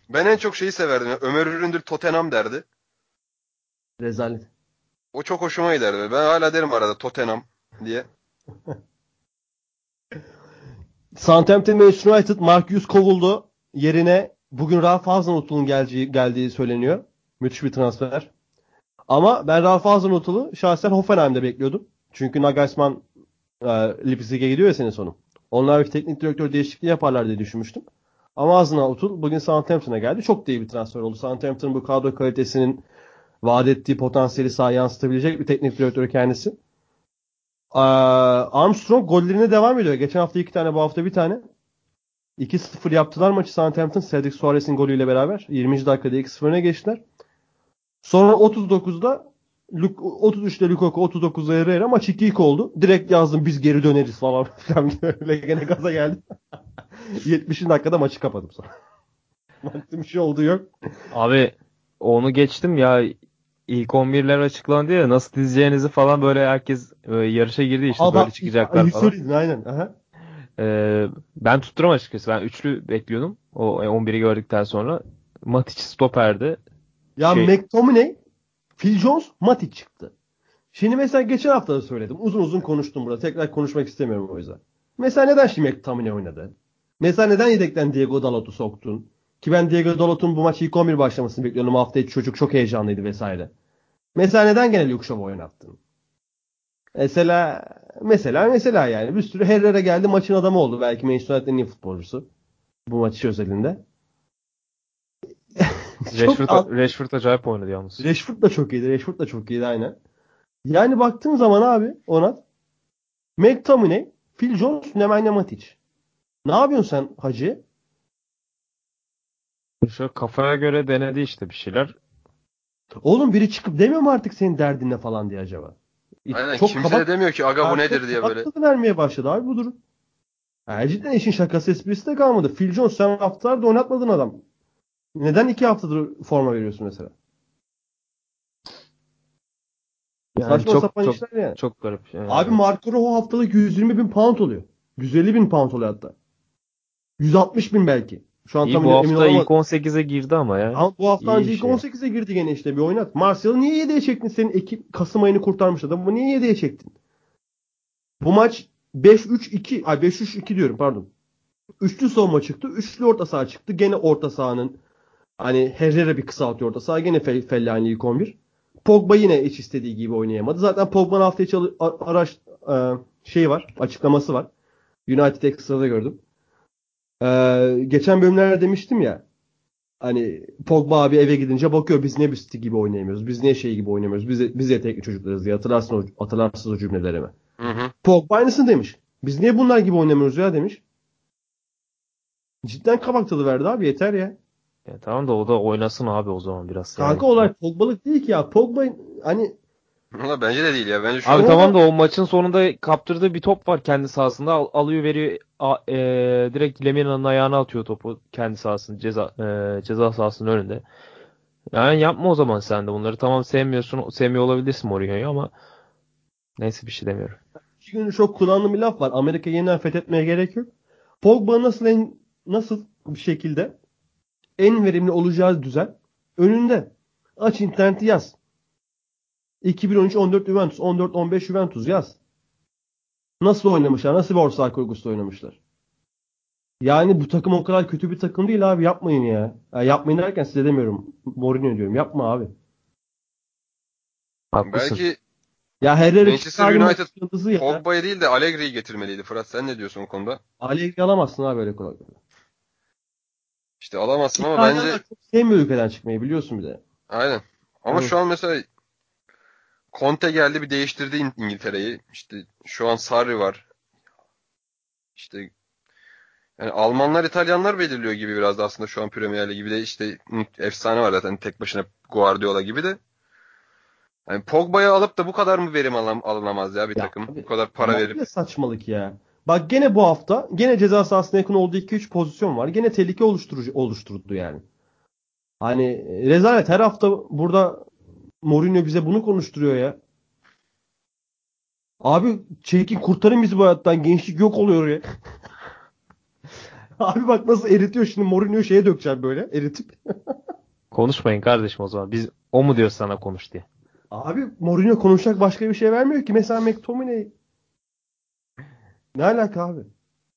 Speaker 3: ben en çok şeyi severdim. Ömer Üründür Tottenham derdi.
Speaker 1: Rezalet.
Speaker 3: O çok hoşuma giderdi. Ben hala derim arada Tottenham diye.
Speaker 1: Southampton Manchester United Mark Hughes kovuldu. Yerine bugün Ralph Hasenhutl'un geldiği, geldiği söyleniyor. Müthiş bir transfer. Ama ben Ralph Hasenhutl'u şahsen Hoffenheim'de bekliyordum. Çünkü Nagelsmann e, Leipzig'e gidiyor ya senin sonu. Onlar bir teknik direktör değişikliği yaparlar diye düşünmüştüm. Ama Hasenhutl bugün Southampton'a geldi. Çok da iyi bir transfer oldu. Southampton'ın bu kadro kalitesinin vaat ettiği potansiyeli sahaya yansıtabilecek bir teknik direktör kendisi. Armstrong gollerine devam ediyor. Geçen hafta iki tane, bu hafta bir tane. 2-0 yaptılar maçı Southampton. Cedric Suarez'in golüyle beraber. 20. dakikada 2-0 öne geçtiler. Sonra 39'da 33'te Lukaku 39'da Herrera maç 2-2 oldu. Direkt yazdım biz geri döneriz falan filan. (laughs) Öyle gene gaza geldi. 70. (laughs) dakikada maçı kapadım sonra. (laughs) Baktım bir şey oldu yok.
Speaker 2: Abi onu geçtim ya ilk 11'ler açıklandı ya nasıl dizeceğinizi falan böyle herkes e, yarışa girdi işte Adam, böyle çıkacaklar falan.
Speaker 1: Söyledin, aynen. Aha.
Speaker 2: Ee, ben tutturum açıkçası. Ben üçlü bekliyordum. O 11'i gördükten sonra. Matic stoperdi.
Speaker 1: Ya şey... McTominay, Phil Jones, Matic çıktı. Şimdi mesela geçen hafta da söyledim. Uzun uzun konuştum burada. Tekrar konuşmak istemiyorum o yüzden. Mesela neden şimdi McTominay oynadı? Mesela neden yedekten Diego Dalot'u soktun? Ki ben Diego Dalot'un bu maçı ilk 11 başlamasını bekliyordum. Hafta içi çocuk çok heyecanlıydı vesaire. Mesela neden gene Luke oynattın? Mesela mesela mesela yani bir sürü Herrera geldi maçın adamı oldu. Belki Manchester United'in iyi futbolcusu. Bu maçı özelinde.
Speaker 2: Rashford, Rashford acayip oynadı yalnız.
Speaker 1: Rashford da çok iyiydi. Rashford da çok iyiydi aynen. Yani baktığın zaman abi ona McTominay, Phil Jones, Nemanja Matic. Ne yapıyorsun sen hacı?
Speaker 2: Şu kafaya göre denedi işte bir şeyler.
Speaker 1: Oğlum biri çıkıp demiyor mu artık senin derdin ne falan diye acaba?
Speaker 3: Aynen çok kimse kabak, de demiyor ki aga bu nedir diye böyle.
Speaker 1: vermeye başladı abi bu durum. Yani cidden işin şakası esprisi de kalmadı. Phil Jones sen haftalarda oynatmadın adam. Neden iki haftadır forma veriyorsun mesela?
Speaker 2: Yani Saçma çok, sapan çok, işler yani. Çok garip.
Speaker 1: Yani. Abi Marco Rojo haftalık 120 bin pound oluyor. 150 bin pound oluyor hatta. 160 bin belki.
Speaker 2: Şu an İyi, tam bu emin hafta ilk 18'e girdi ama ya.
Speaker 1: Ama bu hafta önce ilk şey. 18'e girdi gene işte bir oynat. Martial'ı niye 7'ye çektin? Senin ekip Kasım ayını kurtarmış adam. Bu niye 7'ye çektin? Bu maç 5-3-2 ay 5-3-2 diyorum pardon. Üçlü savunma çıktı. Üçlü orta saha çıktı. Gene orta sahanın hani Herrera bir kısaltıyor orta saha. Gene Fellaini ilk 11. Pogba yine hiç istediği gibi oynayamadı. Zaten Pogba'nın hafta içi araç e, şey var. Açıklaması var. United Extra'da gördüm. Ee, geçen bölümlerde demiştim ya hani Pogba abi eve gidince bakıyor biz niye City gibi oynayamıyoruz. Biz niye şey gibi oynamıyoruz. Biz, biz yetenekli çocuklarız diye. Hatırlarsın o, hatırlarsınız o cümlelerimi. Hı hı. Pogba aynısını demiş. Biz niye bunlar gibi oynamıyoruz ya demiş. Cidden kabak tadı verdi abi yeter ya.
Speaker 2: Ya tamam da o da oynasın abi o zaman biraz.
Speaker 1: Kanka yani. olay Pogba'lık değil ki ya. Pogba hani
Speaker 3: Valla bence de değil ya. Bence
Speaker 2: şu Abi an... tamam da o maçın sonunda kaptırdığı bir top var kendi sahasında. Al, alıyor veriyor a, e, direkt Lemina'nın ayağına atıyor topu kendi sahasının ceza e, ceza sahasının önünde. Yani yapma o zaman sen de bunları. Tamam sevmiyorsun, sevmiyor olabilirsin Mourinho'yu ama neyse bir şey demiyorum.
Speaker 1: İki gün çok kullandığım bir laf var. Amerika yeniden fethetmeye gerek yok. Pogba nasıl en, nasıl bir şekilde en verimli olacağı düzen önünde. Aç interneti yaz. 2013-14 Juventus, 14-15 Juventus yaz. Nasıl oynamışlar? Nasıl bir orta kurgusunda oynamışlar? Yani bu takım o kadar kötü bir takım değil abi. Yapmayın ya. Yani yapmayın derken size demiyorum. Mourinho diyorum. Yapma abi.
Speaker 2: Haklısın.
Speaker 3: Belki
Speaker 1: Ya Herrera
Speaker 3: Manchester United
Speaker 1: ya.
Speaker 3: Pogba'yı değil de Allegri'yi getirmeliydi Fırat. Sen ne diyorsun o konuda?
Speaker 1: Allegri alamazsın abi böyle kolay. kolay.
Speaker 3: İşte alamazsın ama bence
Speaker 1: çok sevmiyor ülkeden çıkmayı biliyorsun bir de.
Speaker 3: aynen. Ama
Speaker 1: Evet.
Speaker 3: şu an mesela Conte geldi bir değiştirdi İng- İngiltere'yi. İşte şu an Sarri var. İşte yani Almanlar İtalyanlar belirliyor gibi biraz da aslında şu an Premier Lig gibi de işte efsane var zaten tek başına Guardiola gibi de. Yani Pogba'yı alıp da bu kadar mı verim alınamaz ya bir
Speaker 1: Ya
Speaker 3: takım?
Speaker 1: abi,
Speaker 3: Bu kadar para verip.
Speaker 1: ne saçmalık ya. Bak gene bu hafta gene ceza sahasına yakın olduğu 2-3 pozisyon var. Gene tehlike oluşturucu oluşturdu yani. Hani e, rezalet her hafta burada Mourinho bize bunu konuşturuyor ya. Abi çekin kurtarın bizi bu hayattan. Gençlik yok oluyor ya. (laughs) Abi bak nasıl eritiyor şimdi Mourinho şeye dökeceğim böyle eritip. (laughs)
Speaker 2: Konuşmayın kardeşim o zaman. Biz o mu diyor sana konuş diye.
Speaker 1: Abi Mourinho konuşacak başka bir şey vermiyor ki. Mesela McTominay. Ne alaka abi?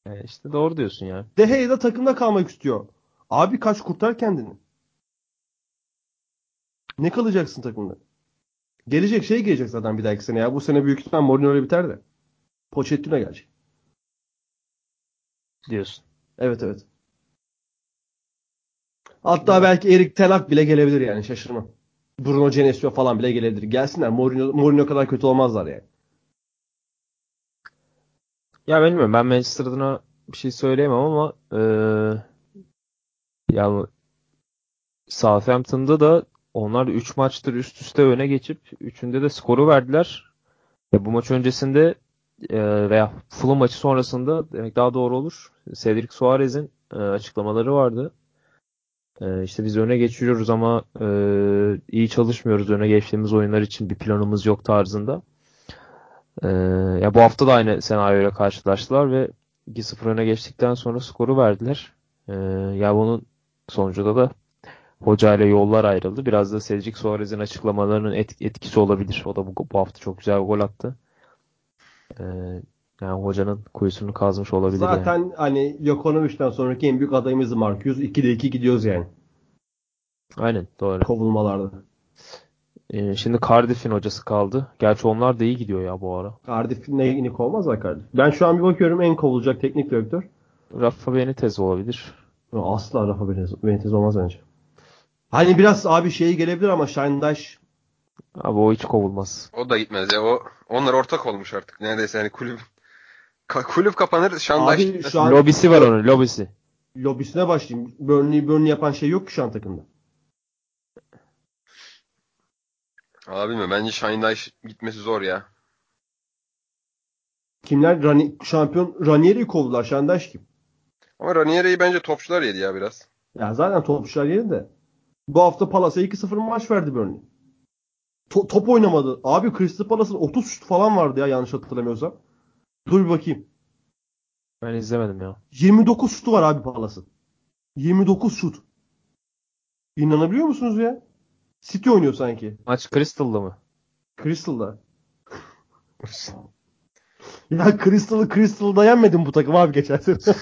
Speaker 2: Yani işte doğru diyorsun ya.
Speaker 1: De Gea da takımda kalmak istiyor. Abi kaç kurtar kendini. Ne kalacaksın takımda? Gelecek şey gelecek zaten bir dahaki sene ya. Bu sene büyük ihtimal Mourinho öyle biter de. Pochettino gelecek.
Speaker 2: Diyorsun.
Speaker 1: Evet evet. Hatta belki Erik Ten Hag bile gelebilir yani şaşırmam. Bruno Genesio falan bile gelebilir. Gelsinler. Mourinho, Mourinho kadar kötü olmazlar yani.
Speaker 2: Ya bilmiyorum ben Manchester adına bir şey söyleyemem ama eee ya Southampton'da da onlar 3 maçtır üst üste öne geçip üçünde de skoru verdiler. Ya bu maç öncesinde eee, veya Fulham maçı sonrasında demek daha doğru olur. Cedric Suarez'in eee, açıklamaları vardı. Eee işte biz öne geçiyoruz ama eee, iyi çalışmıyoruz. Öne geçtiğimiz oyunlar için bir planımız yok tarzında. Ee, ya bu hafta da aynı senaryoyla karşılaştılar ve 2-0 öne geçtikten sonra skoru verdiler. Ee, ya bunun sonucunda da hoca ile yollar ayrıldı. Biraz da Cedric Suarez'in açıklamalarının et- etkisi olabilir. O da bu, bu hafta çok güzel bir gol attı. Ee, yani hocanın kuyusunu kazmış olabilir yani.
Speaker 1: Zaten hani Jokonovic'den sonraki en büyük adayımız Marcus. 2'de 2 gidiyoruz yani.
Speaker 2: Aynen doğru.
Speaker 1: Kovulmalarda.
Speaker 2: Ee, şimdi Cardiff'in hocası kaldı. Gerçi onlar da iyi gidiyor ya bu ara.
Speaker 1: Cardiff ne yine kovmazlar Cardiff. Ben şu an bir bakıyorum en kovulacak teknik direktör.
Speaker 2: Rafa Benitez olabilir.
Speaker 1: Asla Rafa Benitez, Benitez olmaz bence. Hani biraz abi şeyi gelebilir ama Şahindaş
Speaker 2: Abi o hiç kovulmaz.
Speaker 3: O da gitmez ya. O onlar ortak olmuş artık. Neredeyse yani kulüp Ka- kulüp kapanır. Şandaş
Speaker 1: Abi şu an
Speaker 2: Lobisi var onun lobisi.
Speaker 1: lobisine başlayayım. Burnley Burnley yapan şey yok ki şu an takımda.
Speaker 3: Abi mi? Bence Şahindaş gitmesi zor ya.
Speaker 1: Kimler? Rani, şampiyon Ranieri'yi kovdular. Şahindaş kim?
Speaker 3: Ama Ranieri'yi bence topçular yedi ya biraz.
Speaker 1: Ya zaten topçular yeri de. Bu hafta Palace'a 2-0 maç verdi Burnley. To- top oynamadı. Abi Crystal Palace'ın 30 şut falan vardı ya yanlış hatırlamıyorsam. Dur bir bakayım.
Speaker 2: Ben izlemedim ya.
Speaker 1: 29 şutu var abi Palace'ın. 29 şut. İnanabiliyor musunuz ya? City oynuyor sanki.
Speaker 2: Maç Crystal'da mı?
Speaker 1: Crystal'da. (laughs) ya Crystal'ı Crystal'da yenmedim bu takım abi geçen sene. (laughs)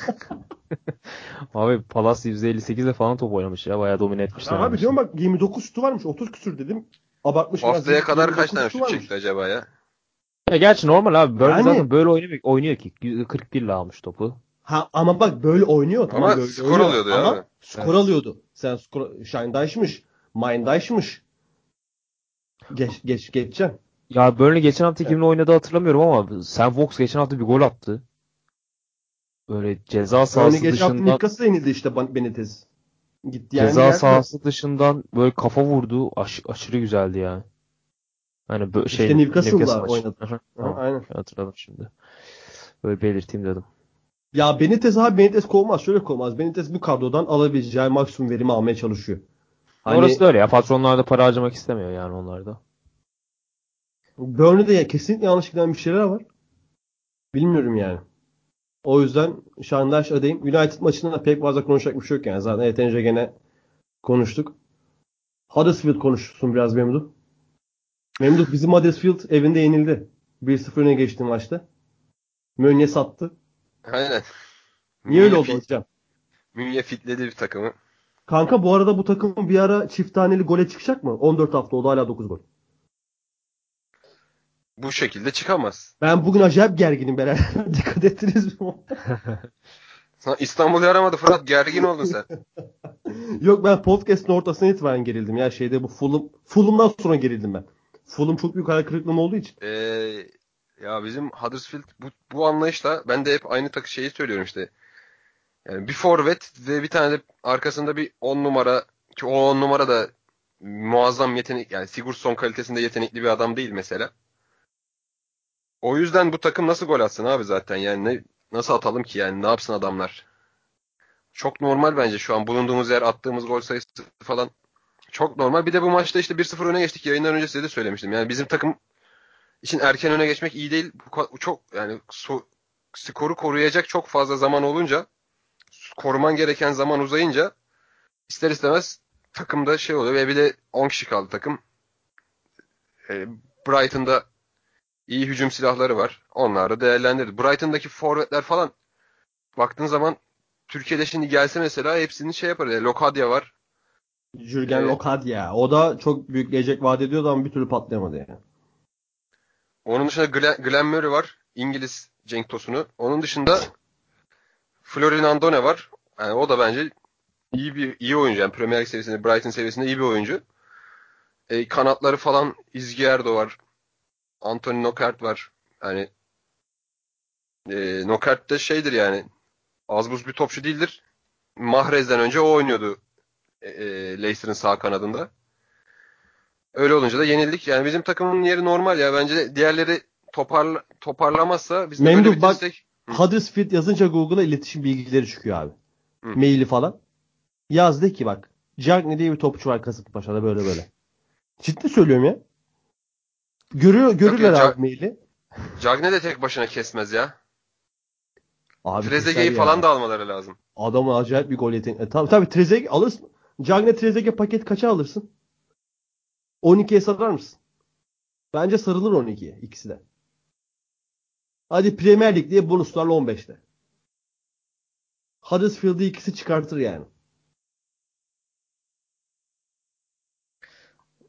Speaker 2: Abi Palace %58'de falan top oynamış ya. Bayağı domine etmişler.
Speaker 1: abi diyorum bak 29 şutu varmış. 30 küsür dedim. Abartmış biraz.
Speaker 3: Haftaya kadar kaç
Speaker 1: 29
Speaker 3: tane şut çekti acaba ya?
Speaker 2: Ya gerçi normal abi. Böyle
Speaker 1: Yani-
Speaker 2: zaten böyle oynuyor, oynuyor ki. 41 ile almış topu.
Speaker 1: Ha ama bak böyle oynuyor. Tamam,
Speaker 3: Ama
Speaker 1: böyle
Speaker 3: skor
Speaker 1: oynuyor.
Speaker 3: alıyordu ya
Speaker 1: ama
Speaker 3: abi.
Speaker 1: Skor
Speaker 2: Evet.
Speaker 1: alıyordu. Sen skor Shine'dayşmış. Mind'dayşmış. Geç geç geçeceksin.
Speaker 2: Ya Burnley geçen hafta kimin oynadığı hatırlamıyorum ama Sam Vokes geçen hafta bir gol attı. Böyle ceza sahası
Speaker 1: geçen hafta
Speaker 2: dışından
Speaker 1: Newcastle yenildi işte Benitez. Gitti yani.
Speaker 2: ceza
Speaker 1: geldi.
Speaker 2: sahası dışından böyle kafa vurdu. Aş- aşırı güzeldi yani. Hani böyle şey
Speaker 1: İşte Newcastle'la
Speaker 2: Newcastle
Speaker 1: oynadı.
Speaker 2: Aha, tamam.
Speaker 1: aynen.
Speaker 2: Hatırladım şimdi. Böyle belirteyim dedim.
Speaker 1: Ya Benitez abi Benitez kovmaz. Şöyle kovmaz. Benitez bu kadrodan alabileceği maksimum verimi almaya çalışıyor. Hani
Speaker 2: Orası da öyle ya. Patronlar da para harcamak istemiyor yani onlarda.
Speaker 1: Burnley'de ya kesinlikle yanlış giden bir şeyler var. Bilmiyorum yani. O yüzden Şandaş adayım. United maçında pek fazla konuşacak bir şey yok yani. Zaten yeterince gene konuştuk. Huddersfield konuşsun biraz Memduh. Memduh bizim Huddersfield evinde yenildi. 1-0 öne geçti maçta. Mönye sattı.
Speaker 3: Aynen.
Speaker 1: Niye öyle oldu
Speaker 3: fit-
Speaker 1: hocam?
Speaker 3: Münye fitledi bir takımı.
Speaker 1: Kanka bu arada bu takım bir ara çift taneli gole çıkacak mı? 14 hafta oldu hala 9 gol.
Speaker 3: Bu şekilde çıkamaz.
Speaker 1: Ben bugün acayip gerginim beraber. (laughs) Dikkat ettiniz mi? (laughs)
Speaker 3: Sana İstanbul yaramadı Fırat gergin oldun sen. (laughs)
Speaker 1: Yok ben podcast'ın ortasına itibaren gerildim ya şeyde bu Fulham Fulham'dan sonra gerildim ben. Fulham çok büyük hayal kırıklığım olduğu için.
Speaker 3: Ee, ya bizim Huddersfield bu, bu anlayışla ben de hep aynı takı şeyi söylüyorum işte. Yani bir forvet ve bir tane de arkasında bir 10 numara ki o 10 numara da muazzam yetenek yani Sigurdsson kalitesinde yetenekli bir adam değil mesela. O yüzden bu takım nasıl gol atsın abi zaten yani ne, nasıl atalım ki yani ne yapsın adamlar? Çok normal bence şu an bulunduğumuz yer attığımız gol sayısı falan çok normal. Bir de bu maçta işte 1-0 öne geçtik. Yayından önce size de söylemiştim. Yani bizim takım için erken öne geçmek iyi değil. Çok yani so- skoru koruyacak çok fazla zaman olunca koruman gereken zaman uzayınca ister istemez takımda şey oluyor ve bir de 10 kişi kaldı takım. E, Brighton'da iyi hücum silahları var. Onlar da değerlendirdi. Brighton'daki forvetler falan baktığın zaman Türkiye'de şimdi gelse mesela hepsini şey yapar. Yani Lokadia var.
Speaker 1: Jürgen
Speaker 3: Evet.
Speaker 1: Lokadia. O da çok büyük gelecek vaat ediyordu ama bir türlü patlayamadı yani.
Speaker 3: Onun dışında Glenn, Glenn Murray var. İngiliz Cenk Tosun'u. Onun dışında Florin Andone var. Yani o da bence iyi bir iyi oyuncu. Yani Premier League seviyesinde, Brighton seviyesinde iyi bir oyuncu. E, kanatları falan Izgierdo var. Anthony Knockaert var. Yani e, Knockaert de şeydir yani az buz bir topçu değildir. Mahrez'den önce o oynuyordu e, e, Leicester'ın sağ kanadında. Öyle olunca da yenildik. Yani bizim takımın yeri normal ya. Bence diğerleri toparla, toparlamazsa biz de
Speaker 1: Memduh,
Speaker 3: böyle Hı.
Speaker 1: Huddersfield yazınca Google'a iletişim bilgileri çıkıyor abi.
Speaker 3: Hı.
Speaker 1: Maili falan. Yaz de ki bak. Cagney diye bir topçu var Kasımpaşa'da böyle böyle. Ciddi söylüyorum ya. Görüyor, görürler
Speaker 3: ya,
Speaker 1: abi maili.
Speaker 3: Cagne de tek başına kesmez ya.
Speaker 1: Abi
Speaker 3: Trezeguet'i falan da almaları lazım.
Speaker 1: Adamın acayip bir gol yeteneği. E, tabii tabii Trezeguet alırsın. Cagney Trezeguet paket kaça alırsın? 12'ye sarar mısın? Bence sarılır 12'ye ikisi de. Hadi Premier Lig diye bonuslarla 15'te. Huddersfield'ı ikisi çıkartır yani.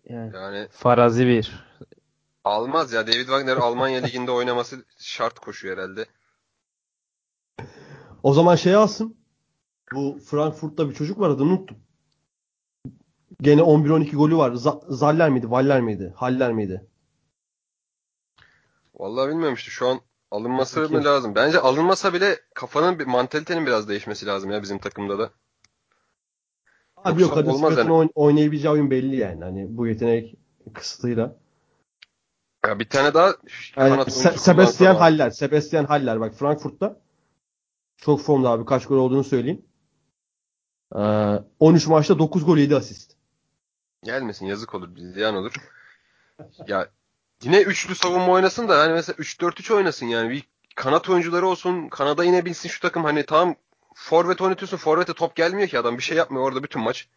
Speaker 2: Yani
Speaker 3: Yani
Speaker 2: Farazi bir.
Speaker 3: almaz ya. David Wagner Almanya Ligi'nde oynaması şart koşuyor herhalde.
Speaker 1: O zaman şey alsın. Bu Frankfurt'ta bir çocuk var adını unuttum. Gene 11-12 golü var. Z- Zaller miydi? Valler miydi? Haller miydi?
Speaker 3: Vallahi bilmiyorum işte şu an alınması
Speaker 1: Peki.
Speaker 3: mı lazım? Bence alınmasa bile kafanın bir mantalitenin biraz değişmesi lazım ya bizim takımda da.
Speaker 1: Abi
Speaker 3: Yoksa
Speaker 1: yok
Speaker 3: olmaz yani.
Speaker 1: oyn- oynayabileceği oyun belli yani. Hani bu yetenek kısıtıyla.
Speaker 3: Ya bir tane daha
Speaker 1: Yani Se- Sebastian Haller. Sebastian Haller bak Frankfurt'ta çok formda abi. Kaç gol olduğunu söyleyeyim. Ee, 13 maçta 9 gol 7 asist.
Speaker 3: gelmesin yazık olur ziyan olur. Ya yine üçlü savunma oynasın da hani mesela 3-4-3 oynasın yani bir kanat oyuncuları olsun kanada inebilsin şu takım hani tamam forvet oynatıyorsun forvete top gelmiyor ki adam bir şey yapmıyor orada bütün maç.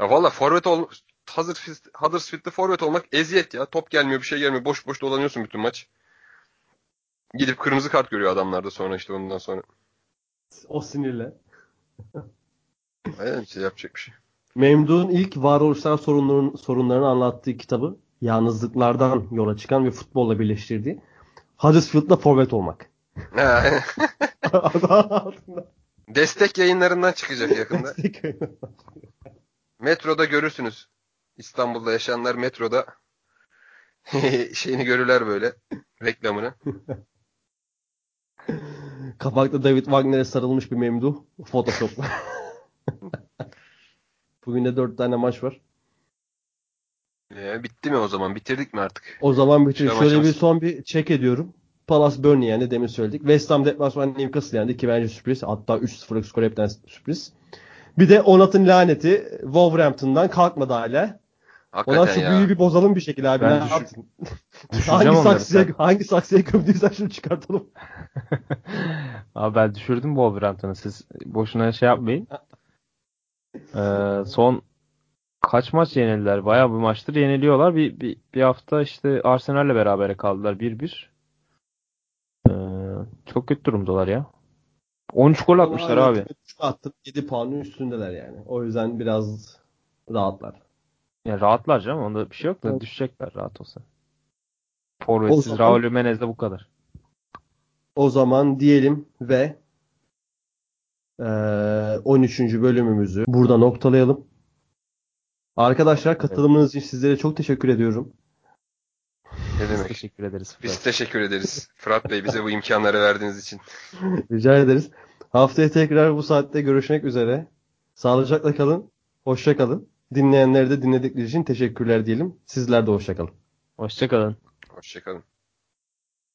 Speaker 3: Ya valla forvet ol Huddersfield, Huddersfield'de forvet olmak eziyet ya. Top gelmiyor bir şey gelmiyor boş boş dolanıyorsun bütün maç. Gidip kırmızı kart görüyor adamlar da sonra işte ondan sonra.
Speaker 1: O sinirle.
Speaker 3: Aynen işte yapacak bir şey.
Speaker 1: Memduh'un ilk varoluşsal sorunların, sorunlarını anlattığı kitabı yalnızlıklardan yola çıkan ve futbolla birleştirdiği Huddersfield'da forvet olmak. (laughs)
Speaker 3: Destek yayınlarından çıkacak yakında. Metroda görürsünüz. İstanbul'da yaşayanlar metroda (laughs) şeyini görürler böyle reklamını. (laughs)
Speaker 1: Kapakta David Wagner'e sarılmış bir Memduh. Photoshop'la. Bugün de 4 tane maç var.
Speaker 3: Ee, bitti mi o zaman? Bitirdik mi artık?
Speaker 1: O zaman bitir. Şöyle bir
Speaker 3: maçımız-
Speaker 1: son bir check ediyorum. Palace Burnley yendi demin söyledik. West Ham deplasman Newcastle yendi ki bence sürpriz. Hatta 3-0'lık skor hepten sürpriz. Bir de Onat'ın laneti Wolverhampton'dan kalkmadı hala.
Speaker 3: Hakikaten
Speaker 1: Onat şu
Speaker 3: ya.
Speaker 1: büyüyü bir bozalım bir şekilde abi.
Speaker 2: Ben? Düşüreceğim
Speaker 1: hangi saksıya,
Speaker 2: sen.
Speaker 1: hangi saksıya gömdüysen şunu çıkartalım. (laughs)
Speaker 2: Abi ben düşürdüm Wolverhampton'ı. Siz boşuna şey yapmayın. Ee, son kaç maç yenildiler? Bayağı bir maçtır yeniliyorlar. Bir, bir, bir hafta işte Arsenal'le berabere kaldılar 1-1. Ee, çok kötü durumdalar ya. 13 gol atmışlar abi.
Speaker 1: Attım 7 puanın üstündeler yani. O yüzden biraz rahatlar.
Speaker 2: Yani rahatlar canım. Onda bir şey yok da
Speaker 1: Evet.
Speaker 2: düşecekler rahat olsa. Forvetsiz
Speaker 1: zaman-
Speaker 2: Raul Jimenez de bu kadar.
Speaker 1: O zaman diyelim ve eee 13. bölümümüzü burada noktalayalım. Arkadaşlar katılımınız için sizlere çok teşekkür ediyorum.
Speaker 3: Ne
Speaker 2: Biz
Speaker 3: demek?
Speaker 2: teşekkür ederiz.
Speaker 3: Biz teşekkür ederiz. Fırat Bey bize bu imkanları verdiğiniz için. (laughs)
Speaker 1: Rica ederiz. Haftaya tekrar bu saatte görüşmek üzere. Sağlıcakla kalın. Hoşça kalın. Dinleyenlere de dinledikleri için teşekkürler diyelim. Sizler de hoşça kalın.
Speaker 2: Hoşçakalın.
Speaker 3: Hoşçakalın.